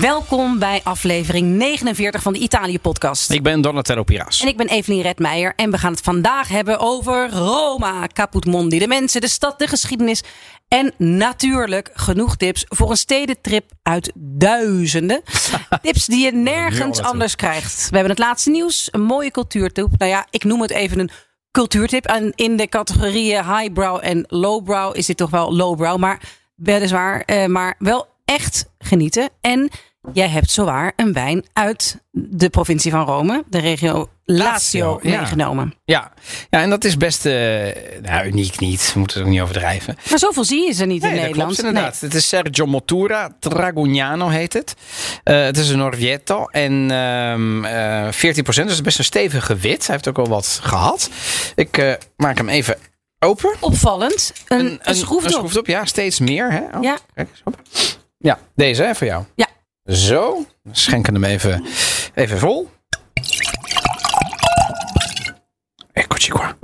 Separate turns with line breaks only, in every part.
Welkom bij aflevering 49 van de Italië-podcast.
Ik ben Donatello Piras.
En ik ben Evelien Redmeijer en we gaan het vandaag hebben over Roma, Caput Mondi. De mensen, de stad, de geschiedenis en natuurlijk genoeg tips voor een stedentrip uit duizenden. tips die je nergens anders krijgt. We hebben het laatste nieuws, een mooie cultuurtip. Nou ja, ik noem het even een cultuurtip. En in de categorieën highbrow en lowbrow is dit toch wel lowbrow, maar weliswaar, eh, maar wel echt genieten. En jij hebt zowaar een wijn uit de provincie van Rome, de regio Lazio,
ja.
meegenomen.
Ja. ja, en dat is best uh, nou, uniek niet. We moeten het ook niet overdrijven.
Maar zoveel zie je ze niet
nee,
in
dat
Nederland.
Klopt, inderdaad. Het is Sergio Mottura Tragugnano heet het. Uh, het is een Orvieto en um, uh, 14 procent. Dus best een stevige wit. Hij heeft ook al wat gehad. Ik uh, maak hem even open.
Opvallend. Een, een,
een
schroefdop.
Een schroefdop, ja. Steeds meer. Hè? Oh,
ja.
Kijk eens op. Ja, deze hè, voor jou.
Ja.
Zo, schenken hem even, even vol. Eccoci qua.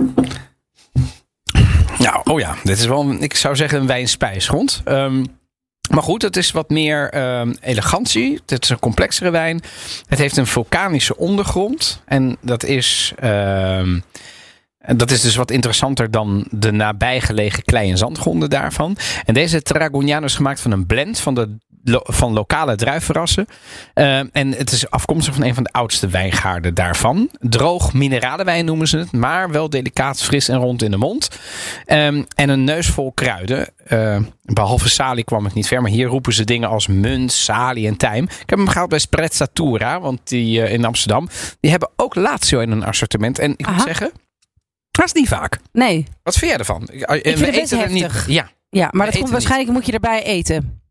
Nou, oh ja, dit is wel, ik zou zeggen, een wijnspijsgrond. Um, maar goed, het is wat meer um, elegantie. Het is een complexere wijn. Het heeft een vulkanische ondergrond. En dat is, um, dat is dus wat interessanter dan de nabijgelegen klei- en zandgronden daarvan. En deze Tragugnano is gemaakt van een blend van de van lokale druivenrassen. Uh, en het is afkomstig van een van de oudste wijngaarden daarvan. Droog mineralenwijn noemen ze het, maar wel delicaat, fris en rond in de mond. Um, en een neus vol kruiden. Uh, behalve salie kwam ik niet ver, maar hier roepen ze dingen als munt, salie en tijm. Ik heb hem gehaald bij Sprezzatura, want die uh, in Amsterdam. Die hebben ook Lazio in een assortiment. En ik moet zeggen, dat is niet vaak.
Nee.
Wat vind jij ervan?
Ik vind het best heftig.
Niet, ja.
ja, maar dat komt waarschijnlijk niet. moet je erbij eten.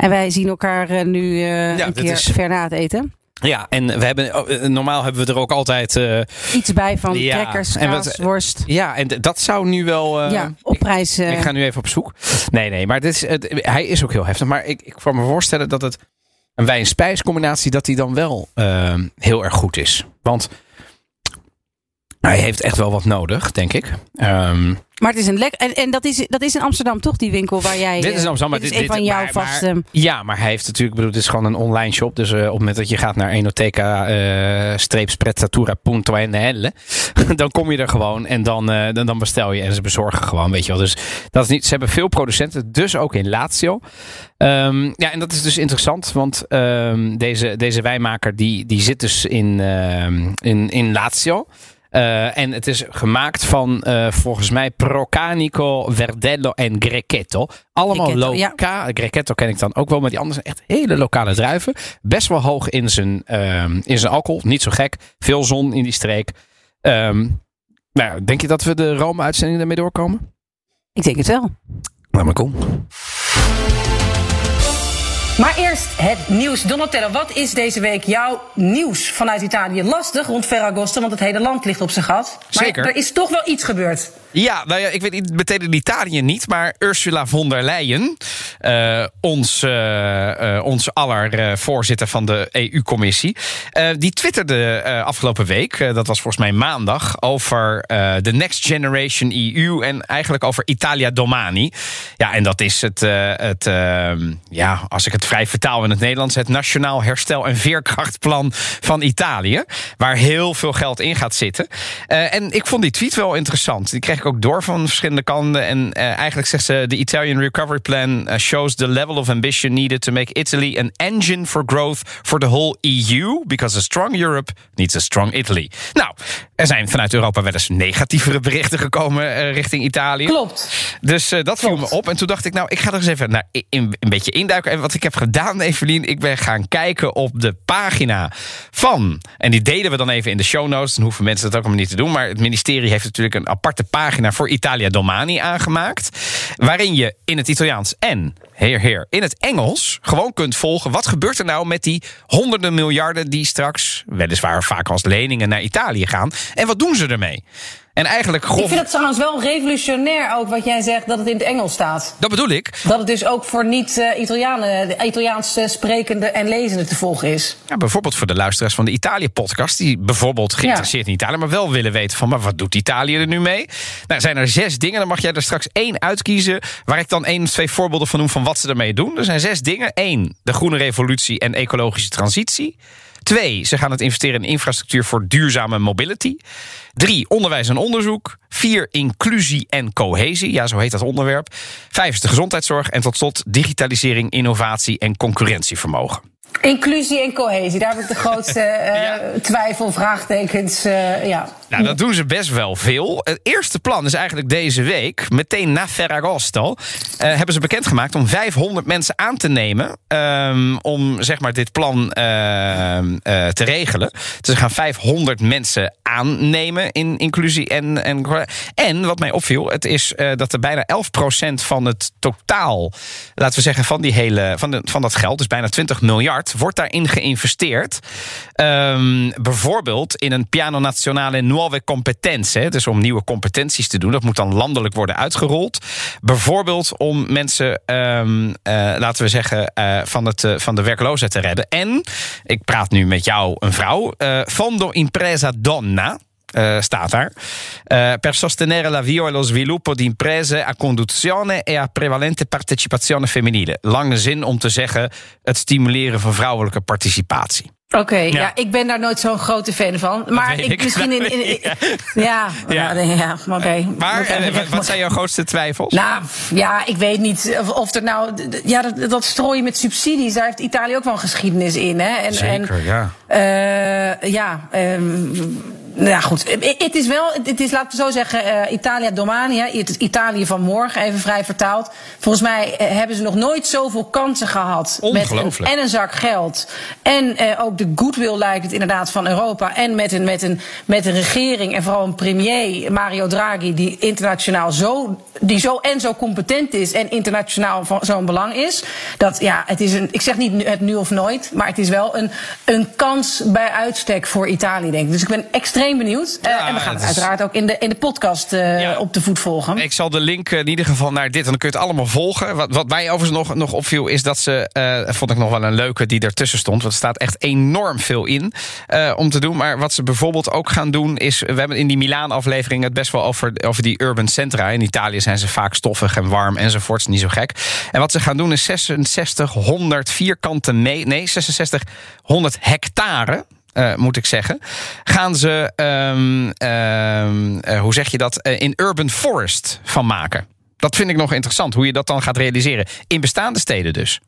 En wij zien elkaar uh, nu uh, ja, een keer is... ver na het eten.
Ja, en we hebben, normaal hebben we er ook altijd... Uh,
Iets bij van ja, crackers, kaas, wat, worst.
Ja, en dat zou nu wel... Uh,
ja, op prijs...
Ik, ik, ga nu even op zoek. Nee, nee, maar dit is, het, hij is ook heel heftig. Maar ik, ik kan me voorstellen dat het een wijn-spijs-combinatie... dat die dan wel uh, heel erg goed is. Want hij heeft echt wel wat nodig, denk ik. Um,
maar het is een lek en, en dat, is, dat is in Amsterdam toch die winkel waar jij.
Dit is in Amsterdam,
dit
is
een van jouw vaste.
Ja, maar hij heeft natuurlijk, bedoel, het is gewoon een online shop. Dus uh, op het moment dat je gaat naar enoteca-sprezzatura.nl, dan kom je er gewoon en dan, uh, dan, dan bestel je en ze bezorgen gewoon, weet je wel. Dus dat is niet. Ze hebben veel producenten, dus ook in Lazio. Um, ja, en dat is dus interessant, want um, deze, deze wijnmaker die, die zit dus in, uh, in, in Lazio. Uh, en het is gemaakt van uh, volgens mij Procanico, Verdello en Grechetto. Allemaal lokaal. Ja. Grechetto ken ik dan ook wel, maar die anderen zijn echt hele lokale druiven. Best wel hoog in zijn, uh, in zijn alcohol. Niet zo gek. Veel zon in die streek. Um, nou, denk je dat we de Rome-uitzending daarmee doorkomen?
Ik denk het wel.
Laat maar kom.
Eerst het nieuws. Donatello, wat is deze week jouw nieuws vanuit Italië? Lastig rond Ferragosto, want het hele land ligt op zijn gat. Maar
Zeker.
er is toch wel iets gebeurd.
Ja, nou ja, ik weet niet meteen in Italië niet, maar Ursula von der Leyen, uh, ons, uh, uh, ons aller voorzitter van de EU-commissie, die twitterde afgelopen week, dat was volgens mij maandag, over de Next Generation EU en eigenlijk over Italia Domani. Ja, en dat is het, het ja, als ik het vrij vertaal in het Nederlands, het Nationaal Herstel en Veerkrachtplan van Italië, waar heel veel geld in gaat zitten. en ik vond die tweet wel interessant. Die kreeg ik ook door van verschillende kanten. En uh, eigenlijk zegt ze: The Italian Recovery Plan uh, shows the level of ambition needed to make Italy an engine for growth for the whole EU. Because a strong Europe needs a strong Italy. Nou, er zijn vanuit Europa wel eens negatievere berichten gekomen uh, richting Italië.
Klopt.
Dus uh, dat viel me op. En toen dacht ik, nou, ik ga er eens even naar, in, een beetje induiken. En wat ik heb gedaan, Evelien, ik ben gaan kijken op de pagina van... en die deden we dan even in de show notes. Dan hoeven mensen dat ook allemaal niet te doen. Maar het ministerie heeft natuurlijk een aparte pagina voor Italia Domani aangemaakt. Waarin je in het Italiaans en heer, heer, in het Engels gewoon kunt volgen. Wat gebeurt er nou met die honderden miljarden die straks, weliswaar vaak als leningen, naar Italië gaan? En wat doen ze ermee? En eigenlijk
grof... Ik vind het trouwens wel revolutionair ook wat jij zegt dat het in het Engels staat.
Dat bedoel ik.
Dat het dus ook voor niet-Italianen, uh, Italiaans sprekende en lezende te volgen is.
Ja, bijvoorbeeld voor de luisteraars van de Italië-podcast... die bijvoorbeeld geïnteresseerd in Italië... maar wel willen weten van, maar wat doet Italië er nu mee? Nou, zijn er zes dingen, dan mag jij er straks één uitkiezen... waar ik dan één of twee voorbeelden van noem van wat ze ermee doen. Er zijn zes dingen. Eén, de groene revolutie en ecologische transitie. Twee, ze gaan het investeren in infrastructuur voor duurzame mobility. Drie, onderwijs en onderzoek. Vier, inclusie en cohesie. Ja, zo heet dat onderwerp. Vijf is de gezondheidszorg. En tot slot digitalisering, innovatie en concurrentievermogen.
Inclusie en cohesie, daar heb ik de grootste uh, twijfel, vraagtekens. Uh, ja.
Nou, dat doen ze best wel veel. Het eerste plan is eigenlijk deze week, meteen na Ferragosto, uh, hebben ze bekendgemaakt om 500 mensen aan te nemen um, om zeg maar dit plan te regelen. Dus ze gaan 500 mensen aannemen in inclusie en en en wat mij opviel, het is dat er bijna 11% van het totaal, laten we zeggen, van die hele van, de, van dat geld, dus bijna 20 miljard wordt daarin geïnvesteerd. Um, bijvoorbeeld in een Piano Nazionale Nuove Competenze. Dus om nieuwe competenties te doen. Dat moet dan landelijk worden uitgerold. Bijvoorbeeld om mensen, um, uh, laten we zeggen, uh, van, het, uh, van de werkloosheid te redden. En, ik praat nu met jou, een vrouw. Fondo Impresa Donna. Uh, staat daar. Uh, per sostenere la via e lo sviluppo di imprese a conduzione e a prevalente partecipazione femminile. Lange zin om te zeggen het stimuleren van vrouwelijke participatie.
Oké, okay, ja. ja. ik ben daar nooit zo'n grote fan van. Maar ik, ik, misschien in. in, in ja, ja, ja, ja oké. Okay.
Maar wat zijn jouw grootste twijfels?
Nou, ja, ik weet niet of, of er nou. Ja, dat, dat strooien met subsidies, daar heeft Italië ook wel een geschiedenis in. Hè?
En, Zeker, en, ja.
Uh, ja, um, nou goed, het is wel, het is, laten we zo zeggen, uh, Italia domani, hè, het Italië van morgen, even vrij vertaald. Volgens mij uh, hebben ze nog nooit zoveel kansen gehad. Met een, en een zak geld. En uh, ook de goodwill lijkt het inderdaad van Europa. En met een, met, een, met een regering en vooral een premier, Mario Draghi, die internationaal zo, die zo en zo competent is en internationaal van zo'n belang is. Dat ja, het is een, ik zeg niet het nu of nooit, maar het is wel een, een kans bij uitstek voor Italië, denk ik. Dus ik ben extreem benieuwd. Uh, ja, en we gaan het uiteraard ook in de, in de podcast ja. op de voet volgen.
Ik zal de link in ieder geval naar dit, en dan kun je het allemaal volgen. Wat, wat mij overigens nog, nog opviel, is dat ze, vond ik nog wel een leuke die ertussen stond. Want er staat echt enorm veel in om te doen. Maar wat ze bijvoorbeeld ook gaan doen, is. We hebben in die Milaan-aflevering het best wel over, over die urban centra. In Italië zijn ze vaak stoffig en warm enzovoorts, niet zo gek. En wat ze gaan doen is 6600 vierkante me nee, 6600 hectare uh, moet ik zeggen. Gaan ze, um, um, uh, hoe zeg je dat, uh, in urban forest van maken. Dat vind ik nog interessant, hoe je dat dan gaat realiseren. In bestaande steden dus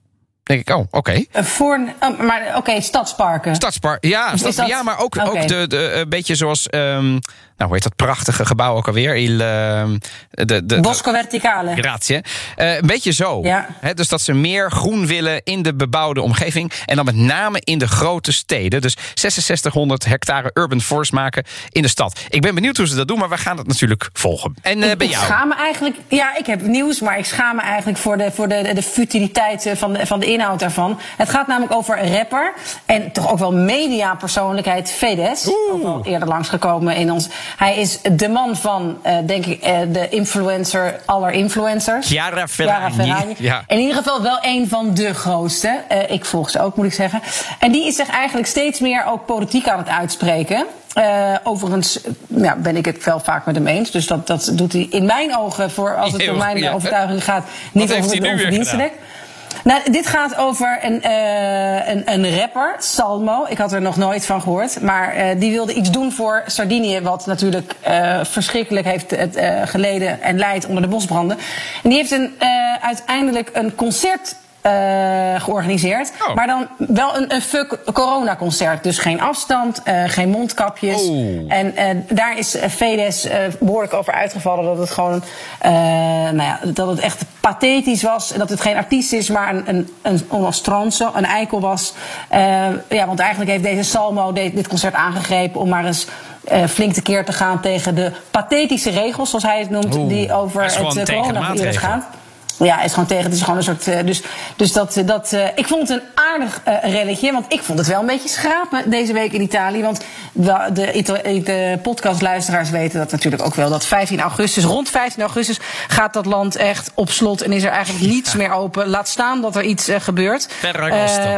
denk ik, oh, oké. Okay.
Voor, oh, maar oké, okay, stadsparken.
Stadspark, ja, dat... ja maar ook, okay. ook de, de, een beetje zoals um, nou, hoe heet dat prachtige gebouw ook alweer? Il, uh,
de, de,
Bosco
Verticale.
Grazie. Uh, een beetje zo. Ja. He, dus dat ze meer groen willen in de bebouwde omgeving. En dan met name in de grote steden. Dus 6600 hectare urban forest maken in de stad. Ik ben benieuwd hoe ze dat doen, maar we gaan het natuurlijk volgen. En uh, bij jou?
Ik schaam me eigenlijk. Ja, ik heb nieuws, maar ik schaam me eigenlijk voor de, voor de, de futiliteit van de, van de inhoud daarvan. Het gaat namelijk over rapper en toch ook wel mediapersoonlijkheid Fedes. Ook al eerder langsgekomen in ons. Hij is de man van, uh, denk ik, uh, de influencer aller influencers.
Chiara Ferragni. Chiara Ferragni.
Ja. In ieder geval wel een van de grootste. Uh, ik volg ze ook, moet ik zeggen. En die is zich eigenlijk steeds meer ook politiek aan het uitspreken. Uh, overigens ja, ben ik het wel vaak met hem eens. Dus dat, dat doet hij in mijn ogen, voor als het om mijn ja. overtuiging gaat, niet over de verdienstelijk. Nou, dit gaat over een, uh, een, een, rapper, Salmo. Ik had er nog nooit van gehoord. Maar uh, die wilde iets doen voor Sardinië, wat natuurlijk uh, verschrikkelijk heeft geleden en leidt onder de bosbranden. En die heeft een, uiteindelijk een concert eh, georganiseerd.
Oh.
Maar dan wel een, een fuck corona-concert. Dus geen afstand, eh, geen mondkapjes.
Oh.
En eh, daar is Fedes eh, behoorlijk over uitgevallen dat het gewoon, nou ja, dat het echt pathetisch was. En dat het geen artiest is, maar een, een, een, een eikel was. Ja, want eigenlijk heeft deze Salmo dit concert aangegrepen om maar eens eh, flink tekeer te gaan tegen de pathetische regels, zoals hij het noemt,
Oeh,
die over het coronavirus gaan. Ja, is gewoon tegen. Het is gewoon een soort. eh, dus dus dat, eh, dat, eh, ik vond het een aardig eh relletje. Want ik vond het wel een beetje schrapen deze week in Italië. Want de, de, de podcastluisteraars weten dat natuurlijk ook wel. Dat 15 augustus, rond 15 augustus, gaat dat land echt op slot. En is er eigenlijk niets meer open. Laat staan dat er iets gebeurt.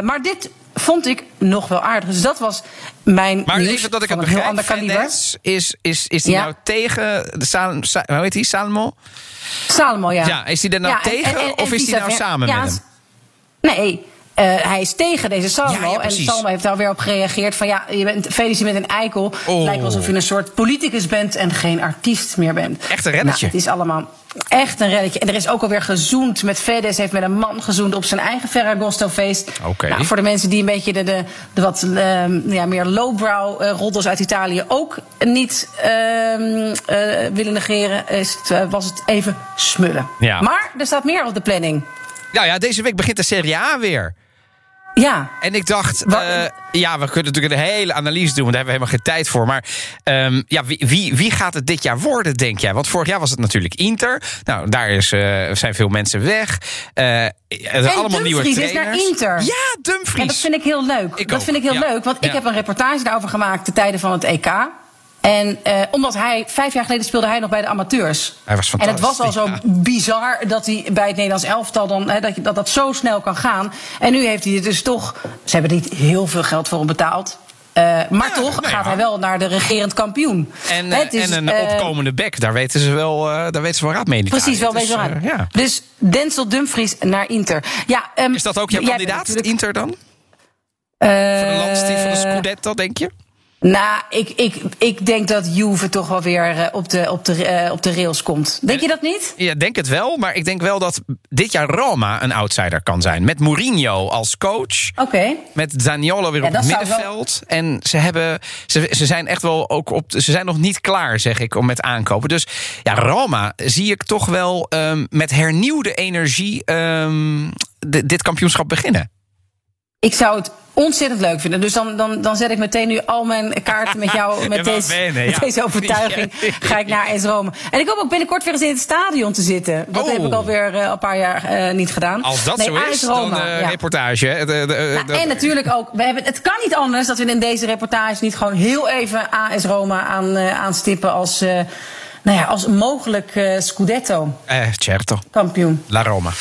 Maar dit vond ik nog wel aardig. Dus dat was mijn.
Maar even dat ik het
een heel
begrijp,
ander kaliber.
Is, is, is die
Ja.
nou tegen de Sal, Sa- hoe heet die, Salmo?
Salomo, ja.
Ja, is die er nou
Ja,
tegen
en- en-
of
en
is die nou samen met hem?
Nee, hij is tegen deze Salmo.
Ja,
en. Salmo heeft daar weer op gereageerd van ja, je bent Felix, je bent een eikel.
Oh.
Het lijkt alsof je een soort politicus bent en geen artiest meer bent.
Echt een reddetje.
Nou, het is allemaal echt een reddetje. En er is ook alweer gezoend met Fedes heeft met een man gezoend op zijn eigen Ferragosto feest.
Oké.
Nou, voor de mensen die een beetje de, de, de wat ehm, ja, meer lowbrow eh roddels uit Italië ook niet ehm, eh, willen negeren, is het, eh, was het even smullen.
Ja.
Maar er staat meer op de planning.
Nou ja, deze week begint de Serie A weer.
Ja,
En ik dacht, eh, ja, we kunnen natuurlijk een hele analyse doen, want daar hebben we helemaal geen tijd voor. Maar ehm, ja, wie, wie, wie gaat het dit jaar worden, denk jij? Want vorig jaar was het natuurlijk Inter. Nou, daar is, eh, zijn veel mensen weg. Eh, er zijn
En
allemaal nieuwe
Dumfries is
trainers.
naar Inter.
Ja,
en
Dumfries.
dat vind ik heel leuk.
Ik
dat
ook,
vind ik heel
ja.
leuk, want ik heb een reportage daarover gemaakt ten tijde van het EK. En eh, omdat hij, vijf jaar geleden speelde hij nog bij de amateurs.
Hij was
En het was al
fantastisch,
zo
ja.
bizar dat hij bij het Nederlands elftal dan, hè, dat, dat dat zo snel kan gaan. En nu heeft hij er dus toch, ze hebben er niet heel veel geld voor hem betaald. Eh, maar
Ja,
toch
nou ja.
gaat hij wel naar de regerend kampioen.
En, eh,
het is,
en een opkomende bek, daar weten ze wel, daar weten ze wel raad mee.
Precies, wel
eh,
aan.
ja.
Dus Denzel Dumfries naar Inter. Ja, ehm,
Is dat ook jouw kandidaat, Inter dan? Voor de landstitel van de Scudetto, denk je?
Nou, ik, ik, ik denk dat Juve toch wel weer eh, op, de, op, de, eh, op de rails komt. Denk je dat niet?
Ja, denk het wel. Maar ik denk wel dat dit jaar Roma een outsider kan zijn. Met Mourinho als coach.
Oké.
Met Zaniolo weer
Ja,
op het middenveld. En ze, hebben, ze, ze zijn echt wel ook op. Ze zijn nog niet klaar, zeg ik, om met aankopen. Dus ja, Roma zie ik toch wel ehm, met hernieuwde energie ehm, di- dit kampioenschap beginnen.
Ik zou het ontzettend leuk vinden. Dus dan, dan, dan zet ik meteen nu al mijn kaarten met jou, met,
Ja,
deze, met deze overtuiging. Ga ik naar AS Rome. En ik hoop ook binnenkort weer eens in het stadion te zitten. Dat
Oh.
heb ik alweer eh, een paar jaar eh, niet gedaan.
Als dat
Nee,
zo
AS
is,
Roma,
dan
ja.
reportage. De- de-
Nou,
de-
en natuurlijk ook, we hebben, het kan niet anders dat we in deze reportage niet gewoon heel even AS Roma aan, aanstippen als, nou ja, als mogelijk Scudetto
Eh, certo.
kampioen.
La Roma.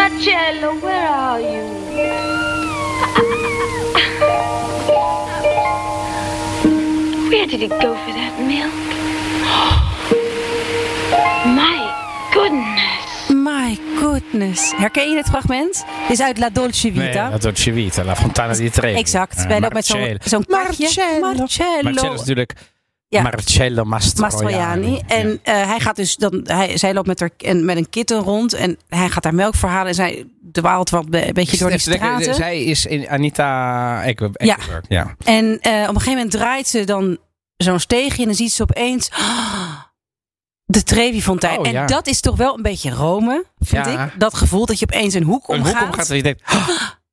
Marcello, where are you? Where did it go for that milk? My goodness.
My goodness. Herken je dit fragment? Dit is uit La Dolce Vita.
Dolce Vita, La Fontana di Trevi.
Exact. Wij lopen met zo'n.
Marcello.
Marcello.
Marcello is natuurlijk
Ja.
Marcello Mastroianni.
Mastroianni. En eh, hij gaat dus dan, hij, zij loopt met, haar, en, met een kitten rond en hij gaat haar melk verhalen en zij dwaalt wat een beetje door die straten.
Zij is in Anita Ekberg.
Ja.
ja.
En eh, op een gegeven moment draait ze dan zo'n steegje en dan ziet ze opeens de Trevi-fontein.
Oh,
en
ja.
dat is toch wel een beetje Rome, vind
Ja.
ik. Dat gevoel dat je opeens een hoek
Een
omgaat.
hoek omgaat en je denkt... oh,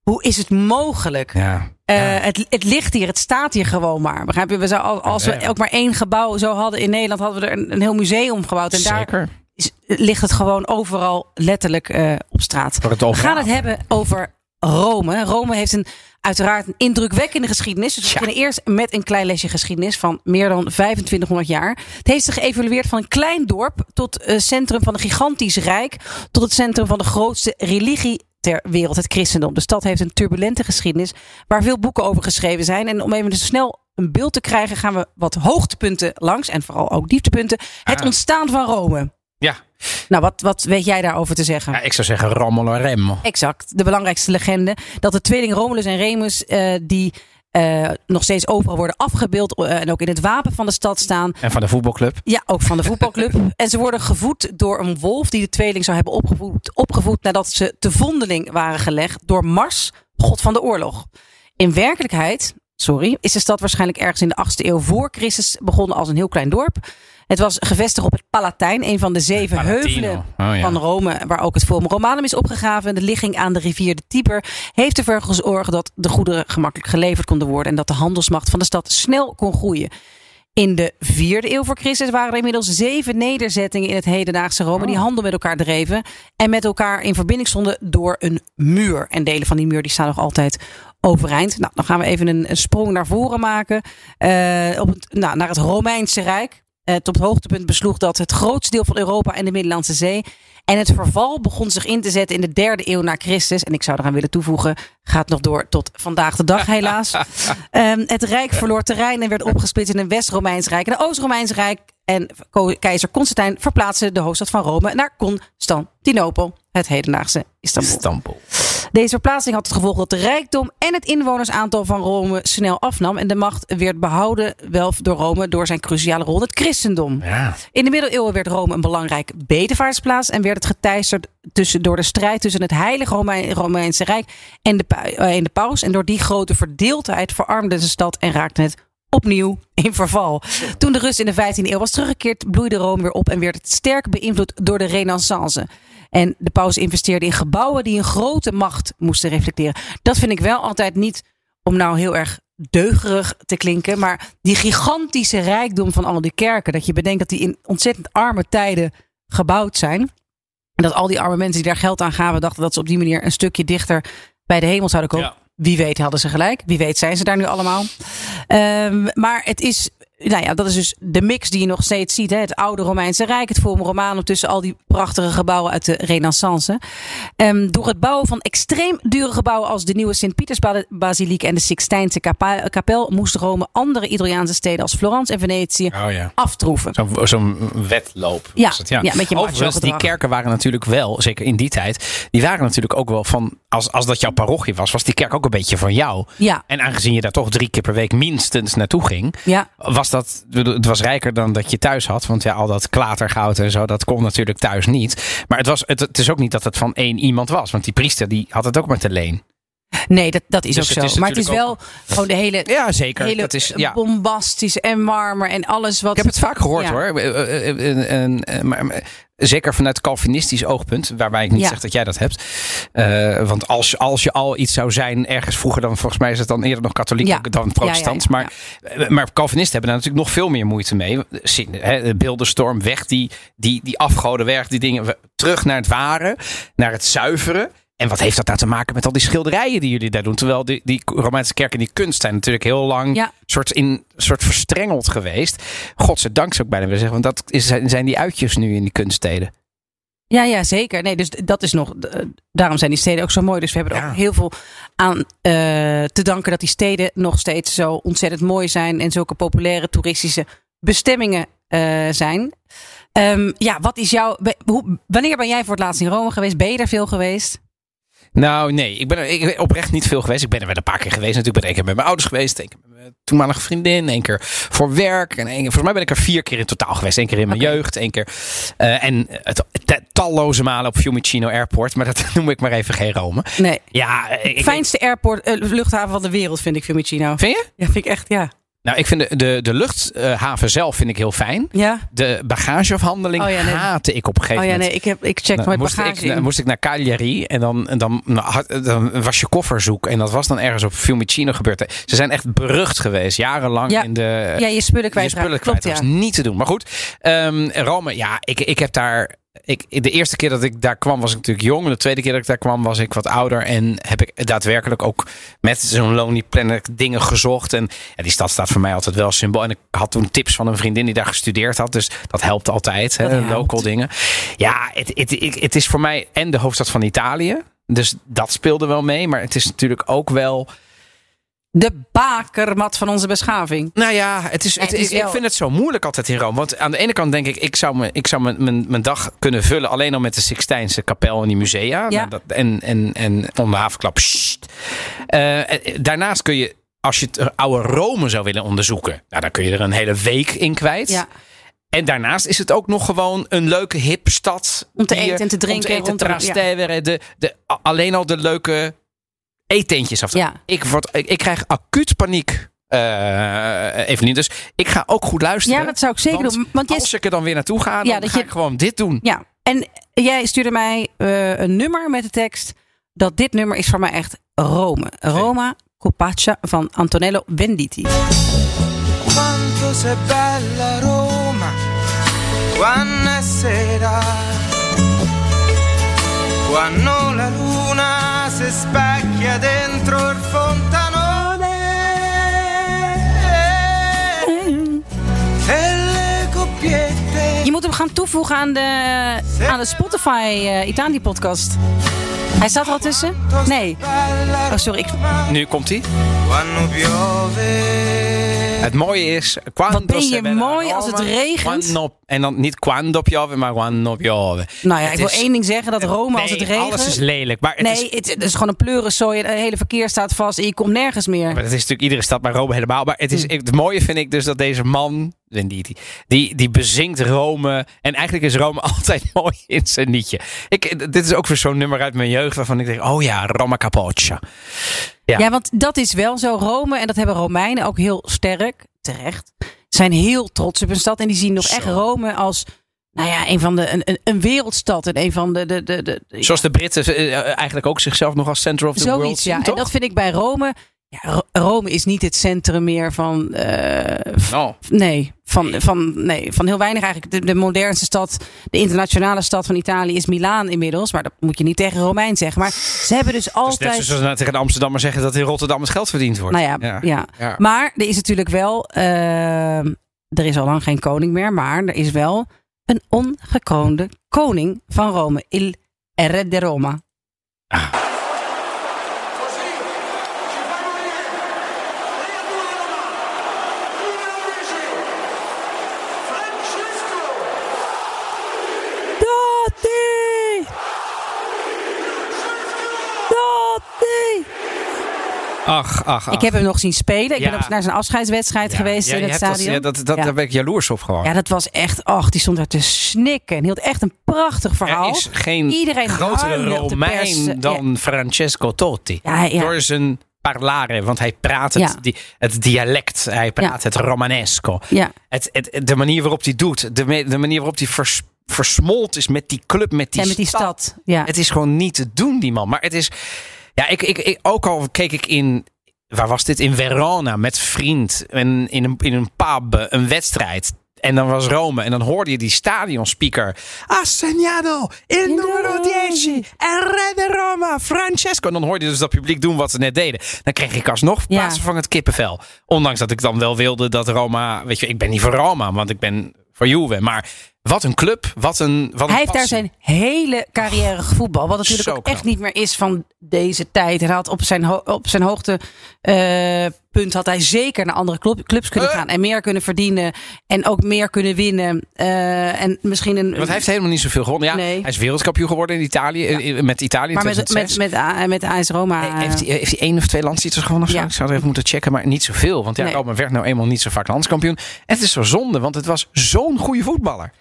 Hoe is het mogelijk?
ja.
Eh,
ja.
het, het ligt hier, het staat hier gewoon maar. Begrijp je? We zou, al- als we ook maar één gebouw zo hadden in Nederland, hadden we er een, een heel museum gebouwd. En daar is, ligt het gewoon overal letterlijk eh, op straat. We gaan het hebben over Rome. Rome heeft een, uiteraard een indrukwekkende geschiedenis. Dus we beginnen eerst met een klein lesje geschiedenis van meer dan 2500 jaar. Het heeft zich geëvolueerd van een klein dorp tot het centrum van een gigantisch rijk. Tot het centrum van de grootste religie ter wereld, het christendom. De stad heeft een turbulente geschiedenis waar veel boeken over geschreven zijn. En om even dus snel een beeld te krijgen, gaan we wat hoogtepunten langs. En vooral ook dieptepunten. Het
Ah.
ontstaan van Rome.
Ja.
Nou, wat, wat weet jij daarover te zeggen?
ja, ik zou zeggen Romolo Remo.
Exact. De belangrijkste legende. Dat de tweeling Romulus en Remus, eh, die eh, nog steeds overal worden afgebeeld eh, en ook in het wapen van de stad staan.
En van de voetbalclub.
Ja, ook van de voetbalclub. en ze worden gevoed door een wolf die de tweeling zou hebben opgevoed, opgevoed nadat ze te vondeling waren gelegd door Mars, god van de oorlog. In werkelijkheid, sorry, is de stad waarschijnlijk ergens in de 8e eeuw voor Christus begonnen als een heel klein dorp. Het was gevestigd op het Palatijn, een van de zeven
Palatino.
heuvelen
Oh, ja.
van Rome, waar ook het Forum Romanum is opgegraven. De ligging aan de rivier de Tiber heeft ervoor gezorgd dat de goederen gemakkelijk geleverd konden worden en dat de handelsmacht van de stad snel kon groeien. In de vierde eeuw voor Christus waren er inmiddels zeven nederzettingen in het hedendaagse Rome die handel met elkaar dreven en met elkaar in verbinding stonden door een muur. En delen van die muur die staan nog altijd overeind. Nou, dan gaan we even een, een sprong naar voren maken eh, op het, nou, naar het Romeinse Rijk. Eh, tot het hoogtepunt besloeg dat het grootste deel van Europa en de Middellandse Zee. En het verval begon zich in te zetten in de derde eeuw na Christus. En ik zou eraan willen toevoegen, gaat nog door tot vandaag de dag helaas. Ehm, het Rijk verloor terrein en werd opgesplitst in een West-Romeins Rijk en een Oost-Romeins Rijk. En keizer Constantijn verplaatste de hoofdstad van Rome naar Constantinopel, het hedendaagse Istanbul.
Istanbul.
Deze verplaatsing had het gevolg dat de rijkdom en het inwonersaantal van Rome snel afnam. En de macht werd behouden wel door Rome door zijn cruciale rol in het christendom.
Ja.
In de middeleeuwen werd Rome een belangrijk bedevaartsplaats en werd het geteisterd tussen, door de strijd tussen het Heilige Rome- Romeinse Rijk en de, eh, en de paus. En door die grote verdeeldheid verarmde de stad en raakte het opnieuw in verval. Toen de rust in de 15e eeuw was teruggekeerd, bloeide Rome weer op en werd het sterk beïnvloed door de renaissance. En de paus investeerde in gebouwen die een grote macht moesten reflecteren. Dat vind ik wel altijd niet om nou heel erg deugerig te klinken. Maar die gigantische rijkdom van al die kerken. Dat je bedenkt dat die in ontzettend arme tijden gebouwd zijn. En dat al die arme mensen die daar geld aan gaven, dachten dat ze op die manier een stukje dichter bij de hemel zouden komen.
Ja.
Wie weet hadden ze gelijk. Wie weet zijn ze daar nu allemaal. Ehm, maar het is, nou ja, dat is dus de mix die je nog steeds ziet. Hè? Het oude Romeinse Rijk, het Forum Romanum tussen al die prachtige gebouwen uit de Renaissance. Ehm, door het bouwen van extreem dure gebouwen als de nieuwe Sint-Pietersbasiliek en de Sixtijnse kapel moest Rome andere Italiaanse steden als Florence en Venetië
Oh ja.
aftroeven.
Zo'n zo'n wedloop.
Ja,
was het,
ja, met je
Overigens, die kerken waren natuurlijk wel, zeker in die tijd, die waren natuurlijk ook wel van, als, als dat jouw parochie was, was die kerk ook een beetje van jou.
Ja,
En aangezien je daar toch drie keer per week minstens naartoe ging,
ja.
Dat, het was rijker dan dat je thuis had. Want ja, al dat klatergoud en zo, dat kon natuurlijk thuis niet. Maar het, was, het, is ook niet dat het van één iemand was. Want die priester, die had het ook met de leen.
Nee, dat, dat is
Dus
ook zo.
is
maar het is wel gewoon de hele,
Ja, zeker.
hele
dat is, ja.
bombastisch en marmer en alles wat...
Ik heb het vaak gehoord
Ja.
hoor. Eh, eh, eh, maar, zeker vanuit Calvinistisch oogpunt, waarbij ik niet
Ja.
zeg dat jij dat hebt. Want als, als je al iets zou zijn, ergens vroeger dan volgens mij is het dan eerder nog katholiek
Ja.
dan protestant.
Ja,
Maar, maar Calvinisten hebben daar natuurlijk nog veel meer moeite mee. Hè, de beeldenstorm, weg die, die, die afgoden, weg die dingen. Terug naar het ware, naar het zuiveren. En wat heeft dat nou te maken met al die schilderijen die jullie daar doen? Terwijl die, die Romeinse kerk en die kunst zijn natuurlijk heel lang
Ja.
soort, in, soort verstrengeld geweest. Godzijdank zou ik bijna willen zeggen. Want dat is, zijn die uitjes nu in die kunststeden.
Ja, ja, zeker. Nee, dus dat is nog. eh, Daarom zijn die steden ook zo mooi. Dus we hebben er
Ja.
ook heel veel aan eh, te danken dat die steden nog steeds zo ontzettend mooi zijn en zulke populaire toeristische bestemmingen eh, zijn. Ehm, ja, wat is jouw. hoe- wanneer ben jij voor het laatst in Rome geweest? Ben je daar veel geweest?
Nou, nee, ik ben er ik ben oprecht niet veel geweest. Ik ben er wel een paar keer geweest. Natuurlijk ben ik één keer met mijn ouders geweest. één keer met mijn toenmalige vriendin. één keer voor werk. En één volgens mij ben ik er vier keer in totaal geweest. Eén keer in mijn jeugd. één keer. eh, en het, talloze malen op Fiumicino Airport. Maar dat noem ik maar even geen Rome.
Nee.
Ja, ik,
Fijnste airport, eh, luchthaven van de wereld vind ik Fiumicino.
Vind je?
Ja, vind ik echt, ja.
Nou, ik vind de, de, de luchthaven zelf vind ik heel fijn.
Ja.
De bagageafhandeling
Oh ja, nee.
haatte ik op een gegeven
Oh ja,
moment.
nee, ik, heb, ik check
Nou,
mijn
moest,
bagage
ik, moest ik naar Cagliari en dan, en dan, nou, had- dan was je koffer zoek. En dat was dan ergens op Fiumicino gebeurd. Ze zijn echt berucht geweest, jarenlang
Ja.
in de...
ja, je spullen
je
kwijt.
spullen
Klopt,
kwijt.
ja.
Dat was niet te doen. Maar goed, ehm, Rome, ja, ik, ik heb daar... Ik, de eerste keer dat ik daar kwam was ik natuurlijk jong. De tweede keer dat ik daar kwam was ik wat ouder. En heb ik daadwerkelijk ook met zo'n Lonely Planet dingen gezocht. En ja, die stad staat voor mij altijd wel symbool. En ik had toen tips van een vriendin die daar gestudeerd had. Dus dat helpt altijd. Hè,
Dat helpt.
local dingen. Ja, het, het, het, het is voor mij en de hoofdstad van Italië. Dus dat speelde wel mee. Maar het is natuurlijk ook wel...
De bakermat van onze beschaving.
Nou ja, het is, het,
Het is
ik, vind het zo moeilijk altijd in Rome. Want aan de ene kant denk ik, ik zou, me, ik zou mijn, mijn, mijn dag kunnen vullen alleen al met de Sixtijnse kapel en die musea.
Ja.
Nou, dat, en, en, en om de havenklap. Eh, eh, daarnaast kun je als je het oude Rome zou willen onderzoeken, nou, dan kun je er een hele week in kwijt.
Ja.
En daarnaast is het ook nog gewoon een leuke hip stad.
Om te eten en te drinken,
Om te eten,
te-
de, de, alleen al de leuke eetentjes af.
Ja.
Ik, word, ik, ik krijg acuut paniek. eh Evelien, dus ik ga ook goed luisteren.
Ja, dat zou ik zeker
want
doen. Want
als ik er dan weer naartoe ga, dan
Ja, dat
ga
je-
ik gewoon dit doen.
Ja, en jij stuurde mij eh, een nummer met de tekst dat dit nummer is voor mij echt Rome. Roma Copaccia van Antonello Venditti.
Quanto sei bella Roma, quando è sera, quando la luna si specchia dentro il fontanone
Je moet hem gaan toevoegen aan de, aan de Spotify eh Italië podcast. Hij staat er al tussen? Nee. Oh, sorry. Ik,
Nu komt hij. Het mooie is...
Wat ben je mooi als het regent.
en dan niet quando piove, maar quando piove.
nou ja, ik wil één ding zeggen. Dat Rome als het regent...
alles is lelijk. Maar
nee, het is gewoon een pleurensooi. Het hele verkeer staat vast en je komt nergens meer.
maar dat is natuurlijk iedere stad, maar Rome helemaal. Maar het, is,
Hm.
het mooie vind ik dus dat deze man, Venditti, die, die bezingt Rome. En eigenlijk is Rome altijd mooi in zijn nietje. Ik, dit is ook weer zo'n nummer uit mijn jeugd waarvan ik denk, oh ja, Roma Capoccia. Ja.
Ja, want dat is wel zo. Rome, en dat hebben Romeinen ook heel sterk, terecht, zijn heel trots op hun stad. En die zien nog
Zo.
echt Rome als, nou ja, een van de, een, een, wereldstad. En een van de, de, de, de
Zoals de Britten eh, eigenlijk ook zichzelf nog als center of the world
zoiets, ja. En dat vind ik bij Rome. Ja, Ro- Rome is niet het centrum meer van, eh,
Nou,
nee, van, van, nee, van heel weinig eigenlijk. De, de modernste stad, de internationale stad van Italië is Milaan inmiddels. Maar dat moet je niet tegen Romein zeggen. Maar ze hebben dus
dat is net
altijd...
zoals nou tegen de Amsterdammer zeggen dat in Rotterdam het geld verdiend wordt.
Nou ja, ja.
Ja.
Maar er is natuurlijk wel, eh, er is al lang geen koning meer, maar er is wel een ongekroonde koning van Rome, il Re de Roma. Dotti!
Ach, ach, ach.
Ik heb hem nog zien spelen. Ik
Ja.
ben op, naar zijn afscheidswedstrijd
Ja,
geweest
ja,
in het
dat-
stadion.
ja, dat, dat,
Ja.
Daar ben ik jaloers op gewoon.
Ja, dat was echt, ach, die stond daar te snikken. En hield echt een prachtig verhaal.
Er is geen
Iedereen
grotere Romein dan Francesco Totti. Door zijn parlare, want hij praat het,
Ja.
die, het dialect, hij praat het Romanesco.
Ja,
Het, het, de manier waarop hij doet, de, me- de manier waarop hij vers, versmolt is met die club, met die,
ja, met die stad. Ja.
Het is gewoon niet te doen, die man. Maar het is, ja, ik, ik, ik, ook al keek ik in, waar was dit? In Verona met vriend, en in, een, in een pub, een wedstrijd. En dan was Rome. En dan hoorde je die stadionspeaker. Ha segnato il numero 10. El re de Roma, Francesco. En dan hoorde je dus dat publiek doen wat ze net deden. Dan kreeg ik alsnog plaatsvervangend kippenvel. Ondanks dat ik dan wel wilde dat Roma... Weet je, ik ben niet voor Roma, want ik ben voor Juve. Maar wat een club, wat een wat een
Hij heeft daar zijn hele carrière gevoetbal. Wat natuurlijk
Zo
ook echt niet meer is van deze tijd. Hij had op zijn, op zijn hoogtepunt had hij zeker naar andere club- clubs kunnen
Eh.
gaan. En meer kunnen verdienen. En ook meer kunnen winnen. Eh, en misschien een...
Want hij heeft helemaal niet zoveel gewonnen. Ja,
Nee.
Hij is wereldkampioen geworden in Italië. Met Italië
maar met,
2006.
met, met, met AS Roma.
He- heeft, hij, heeft hij één of twee landstitels gewonnen of zo?
Ja.
Ik zou het even moeten checken, maar niet zoveel. Want ja,
Nee.
Roma werd nou eenmaal niet zo vaak landskampioen. En het is zo zonde, want het was zo'n goede voetballer.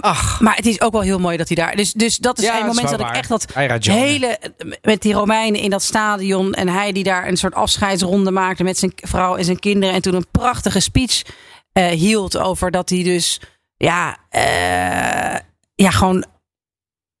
Ach,
Maar het is ook wel heel mooi dat hij daar. Dus, dus dat is
Ja,
een moment dat ik echt dat hele. met die Romeinen in dat stadion. En hij die daar een soort afscheidsronde maakte met zijn vrouw en zijn kinderen. En toen een prachtige speech eh, hield over dat hij dus. Ja, eh, ja gewoon.